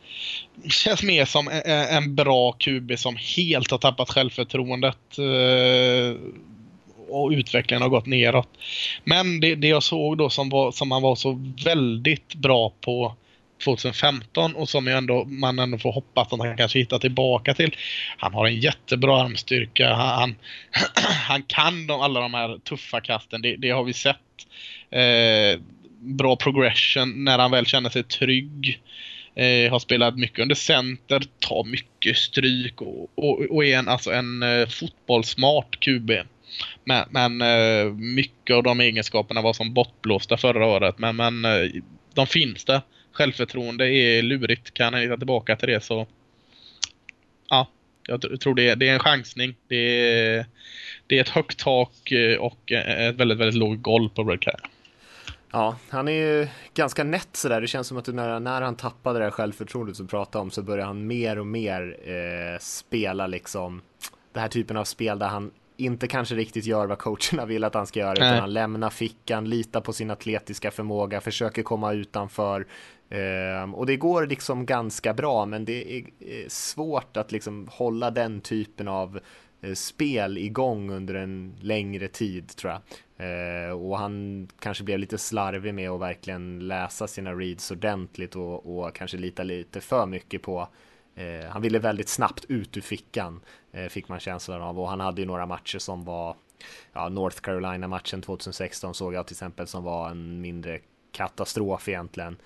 Känns mer som en, bra QB som helt har tappat självförtroendet. Eh, och utvecklingen har gått neråt. Men det, det jag såg då som, var, som han var så väldigt bra på 2015 och som ändå, man ändå får hoppas att han kanske hittar tillbaka till. Han har en jättebra armstyrka. Han, han kan de, alla de här tuffa kasten. Det, det har vi sett. Eh, bra progression när han väl känner sig trygg. Eh, har spelat mycket under center, tar mycket stryk och, och, och är en, alltså en eh, fotbollsmart QB. Men, men eh, mycket av de egenskaperna var som bortblåsta förra året. Men, men eh, de finns där. Självförtroende är lurigt. Kan han hitta tillbaka till det så... Ja, jag tror det är, det är en chansning. Det är, det är ett högt tak eh, och eh, ett väldigt, väldigt lågt golv på Red Care.
Ja, han är ju ganska nätt sådär. Det känns som att när, när han tappade det här självförtroendet som pratade om så började han mer och mer eh, spela liksom den här typen av spel där han inte kanske riktigt gör vad coacherna vill att han ska göra, Nej. utan han lämnar fickan, litar på sin atletiska förmåga, försöker komma utanför. Eh, och det går liksom ganska bra, men det är svårt att liksom hålla den typen av eh, Eh, spel igång under en längre tid tror jag. Eh, och han kanske blev lite slarvig med att verkligen läsa sina reads ordentligt och, och kanske lita lite för mycket på eh, han ville väldigt snabbt ut ur fickan, fick man känslan av. Och han hade ju några matcher som var, ja, North Carolina-matchen 2016 såg jag till exempel som var en mindre katastrof egentligen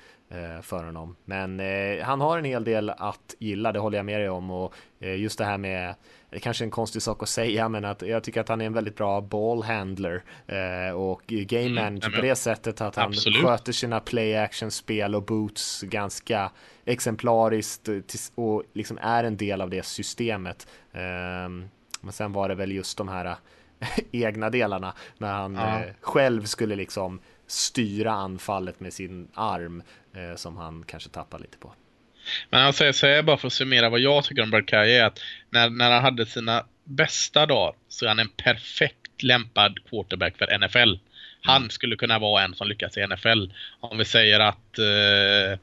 för honom. Men han har en hel del att gilla, det håller jag med dig om. Och just det här med, det är kanske en konstig sak att säga, men att jag tycker att han är en väldigt bra ballhandler eh, och game mm, manager mm, på det sättet att han absolut. sköter sina play action spel och boots ganska exemplariskt och liksom är en del av det systemet. Ehm, men sen var det väl just de här egna delarna när han ja. Eh, själv skulle liksom styra anfallet med sin arm eh, som han kanske tappar lite på.
Men jag säger, säger bara för att summera vad jag tycker om Barkay är att när, när han hade sina bästa dagar så är han en perfekt lämpad quarterback för NFL. Han mm. skulle kunna vara en som lyckas i NFL. Om vi säger att eh,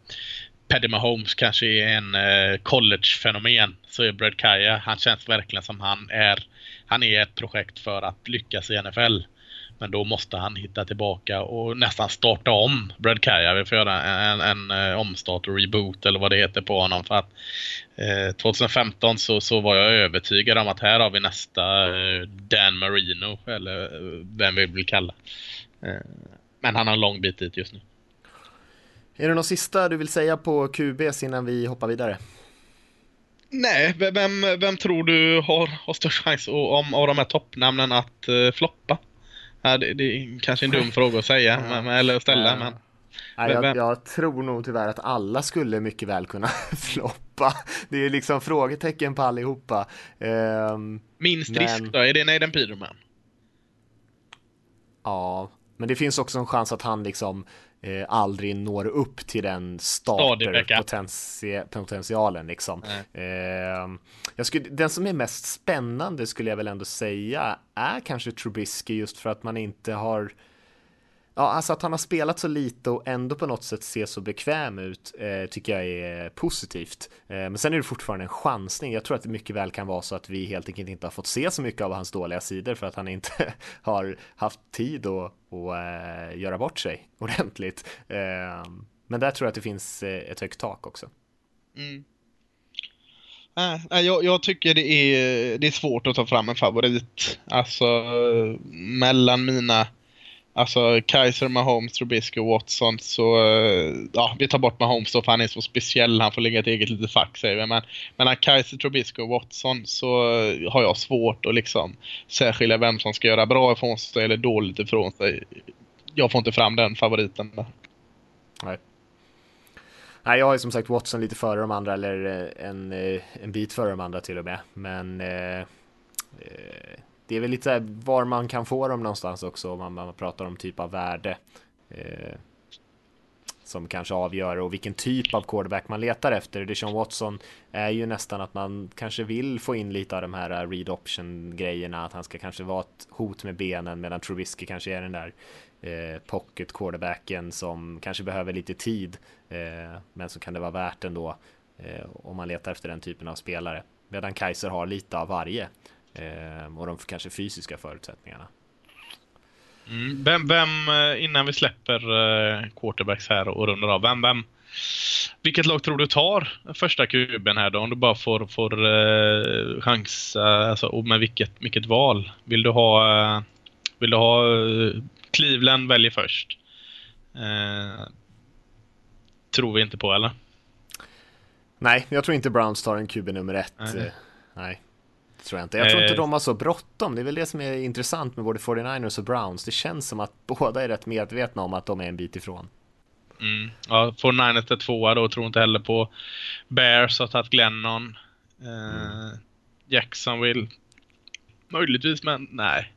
Paddy Mahomes kanske är en eh, college-fenomen så är Brad Kaya, han känns verkligen som han är, han är ett projekt för att lyckas i NFL. Men då måste han hitta tillbaka och nästan starta om Brad Kaya. Vi får göra en, en, en eh, omstart och reboot eller vad det heter på honom. För att eh, 2015 så, så var jag övertygad om att här har vi nästa eh, Dan Marino eller eh, vem vi vill kalla. Eh, men han har en lång bit dit just nu.
Är det något sista du vill säga på QBs innan vi hoppar vidare?
Nej, vem, vem tror du har, har störst chans om, av de här toppnamnen att uh, floppa? Ja, det, det, är kanske en dum fråga att säga, men, eller att ställa, ja. men...
Nej, jag, jag, tror nog tyvärr att alla skulle mycket väl kunna floppa. Det är liksom frågetecken på allihopa. Um,
Minst men... risk då? Är det Naden Peterman?
Ja, men det finns också en chans att han liksom eh, aldrig når upp till den starterpotentialen liksom. Eh, jag skulle, den som är mest spännande skulle jag väl ändå säga är kanske Trubisky just för att man inte har Ja, alltså att han har spelat så lite och ändå på något sätt ser så bekväm ut eh, tycker jag är positivt. Eh, men sen är det fortfarande en chansning. Jag tror att det mycket väl kan vara så att vi helt enkelt inte har fått se så mycket av hans dåliga sidor för att han inte har haft tid att, att eh, göra bort sig ordentligt. Eh, men där tror jag att det finns eh, ett högt tak också. Mm.
Eh, nej, jag, jag, tycker det är, det är svårt att ta fram en favorit. Alltså eh, mellan mina Alltså Kaiser, Mahomes, Trubisky och Watson så, eh, ja vi tar bort Mahomes då för han är så speciell, han får lägga ett eget litet fack säger vi. Men mellan Kaiser, Trubisky och Watson så eh, har jag svårt att liksom särskilja vem som ska göra bra ifrån sig eller dåligt ifrån sig. Jag får inte fram den favoriten. Där.
Nej. Nej, jag har ju som sagt Watson lite före de andra, eller eh, en, en bit före de andra till och med. Men eh, det är väl lite var man kan få dem någonstans också om man, man pratar om typ av värde. Eh, som kanske avgör och vilken typ av quarterback man letar efter. Deshaun Watson är ju nästan att man kanske vill få in lite av de här eh, read option grejerna, att han ska kanske vara ett hot med benen medan Trubisky kanske är den där eh, pocket quarterbacken som kanske behöver lite tid, eh, men så kan det vara värt ändå eh, om man letar efter den typen av spelare. Medan Kaiser har lite av varje. Eh, och de kanske fysiska förutsättningarna.
Mm, vem, vem, eh, innan vi släpper eh, quarterbacks här och rundar av, vem, vem, vilket lag tror du tar första kuben här då? Om du bara får, får eh, chans, alltså, och med vilket, vilket val? Vill du ha, vill du ha Cleveland väljer först? Eh, tror vi inte på eller?
Nej, jag tror inte Browns tar en QB nummer ett. Nej. Eh, nej. Tror jag inte. Jag tror inte eh. de har så bråttom. Det är väl det som är intressant med både 49ers och Browns. Det känns som att båda är rätt medvetna om att de är en bit ifrån.
Mm. Ja, 49ers är tvåa då. Tror inte heller på Bears har tagit Glennon. Eh, mm. Jacksonville. Möjligtvis, men nej.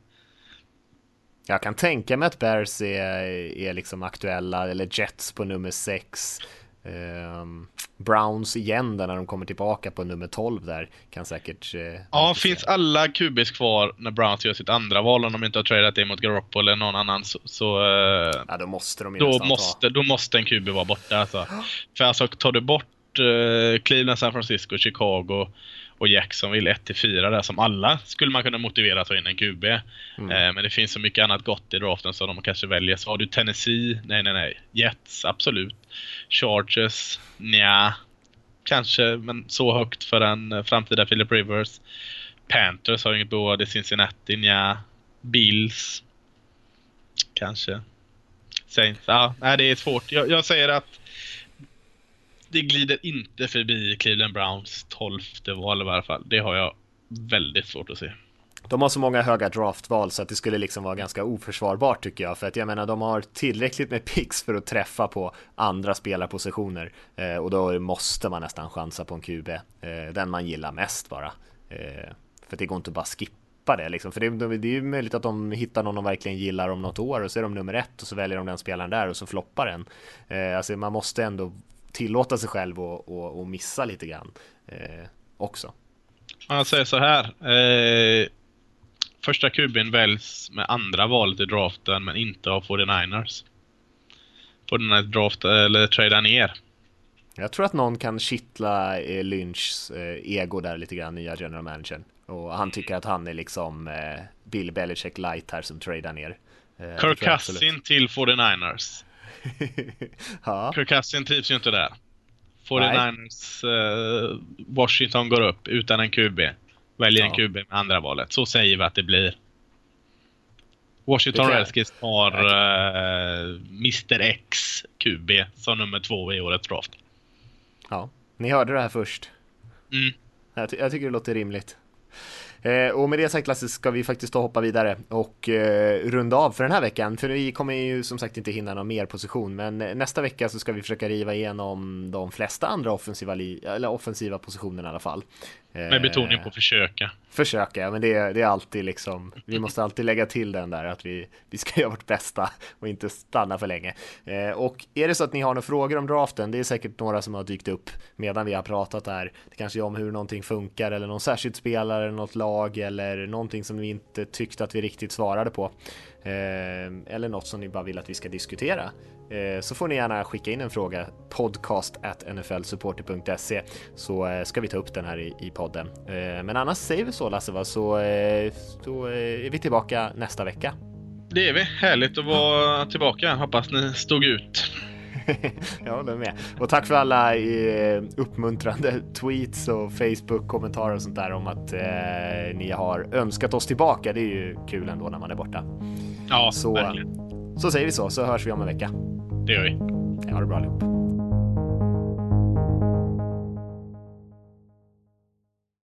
Jag kan tänka mig att Bears är, är liksom aktuella, eller Jets på nummer 6. Ehm, Browns igen där när de kommer tillbaka på nummer 12 där kan säkert... Uh,
ja, finns alla QBs kvar när Browns gör sitt andra val om de inte har tradat det mot Garoppolo eller någon annan så... så uh,
ja, då måste de
då måste, då måste en QB vara borta alltså. För alltså, tar du bort uh, Cleveland, San Francisco, Chicago och Jacksonville 1-4 där som alla skulle man kunna motivera att ta in en QB. Mm. Eh, men det finns så mycket annat gott i draften så de kanske väljer. Så har du Tennessee? Nej, nej, nej. Jets? Absolut. Chargers? Nja. Kanske, men så högt för en eh, framtida Philip Rivers. Panthers har inget behov av det. Cincinnati? Nja. Bills? Kanske. Saints? Ja, nej, det är svårt. Jag, jag säger att det glider inte förbi Cleveland Browns tolfte val i alla fall. Det har jag väldigt svårt att se.
De har så många höga draftval så att det skulle liksom vara ganska oförsvarbart tycker jag. För att jag menar, de har tillräckligt med picks för att träffa på andra spelarpositioner. Eh, och då måste man nästan chansa på en QB. Eh, den man gillar mest bara. Eh, för det går inte att bara skippa det liksom. För det, det är ju möjligt att de hittar någon de verkligen gillar om något år och så är de nummer ett och så väljer de den spelaren där och så floppar den. Eh, alltså man måste ändå tillåta sig själv och, och, och missa lite grann eh, också.
man säger så här. Eh, Eh, första kuben väljs med andra valet i draften men inte av 49ers. 49ers draft eller trada ner.
Jag tror att någon kan kittla eh, Lynchs eh, ego där lite grann, nya general managern. Och han tycker att han är liksom eh, Bill Belichick light här som tradar ner.
Eh, Kirk Cousin till 49ers. ja. Kirk Cousins trivs ju inte där. 49ers uh, Washington går upp utan en QB. Väljer en QB med andra valet. Så säger vi att det blir. Washington Redskins har uh, Mr X QB som nummer två i årets draft.
Ja, ni hörde det här först. Mm. Jag, ty jag tycker det låter rimligt. Eh, och med det sagt Lasse ska vi faktiskt ta hoppa vidare och eh, runda av för den här veckan. För vi kommer ju som sagt inte hinna någon mer position, men eh, nästa vecka så ska vi försöka riva igenom de flesta andra offensiva, eller offensiva positionerna i alla fall.
Med betoning på försöka.
Försöka, men det, är, det är alltid liksom, vi måste alltid lägga till den där att vi, vi ska göra vårt bästa och inte stanna för länge. Eh, och är det så att ni har några frågor om draften, det är säkert några som har dykt upp medan vi har pratat här. Det kanske är om hur någonting funkar eller någon särskild spelare, något lag eller någonting som vi inte tyckte att vi riktigt svarade på. Eh, eller något som ni bara vill att vi ska diskutera. Eh, så får ni gärna skicka in en fråga podcast at nflsupporter.se så eh, ska vi ta upp den här i, podden. Eh, men annars säger vi så Lasse, va? Så, eh, så eh, är vi tillbaka nästa vecka.
Det är vi. Härligt att vara tillbaka. Hoppas ni stod ut.
ja, det med. Och tack för alla uppmuntrande tweets och Facebook-kommentarer och sånt där om att eh, ni har önskat oss tillbaka. Det är ju kul ändå när man är borta.
Ja, så, verkligen.
Så säger vi så, så hörs vi om en vecka.
Det gör vi.
Ha det bra allihop.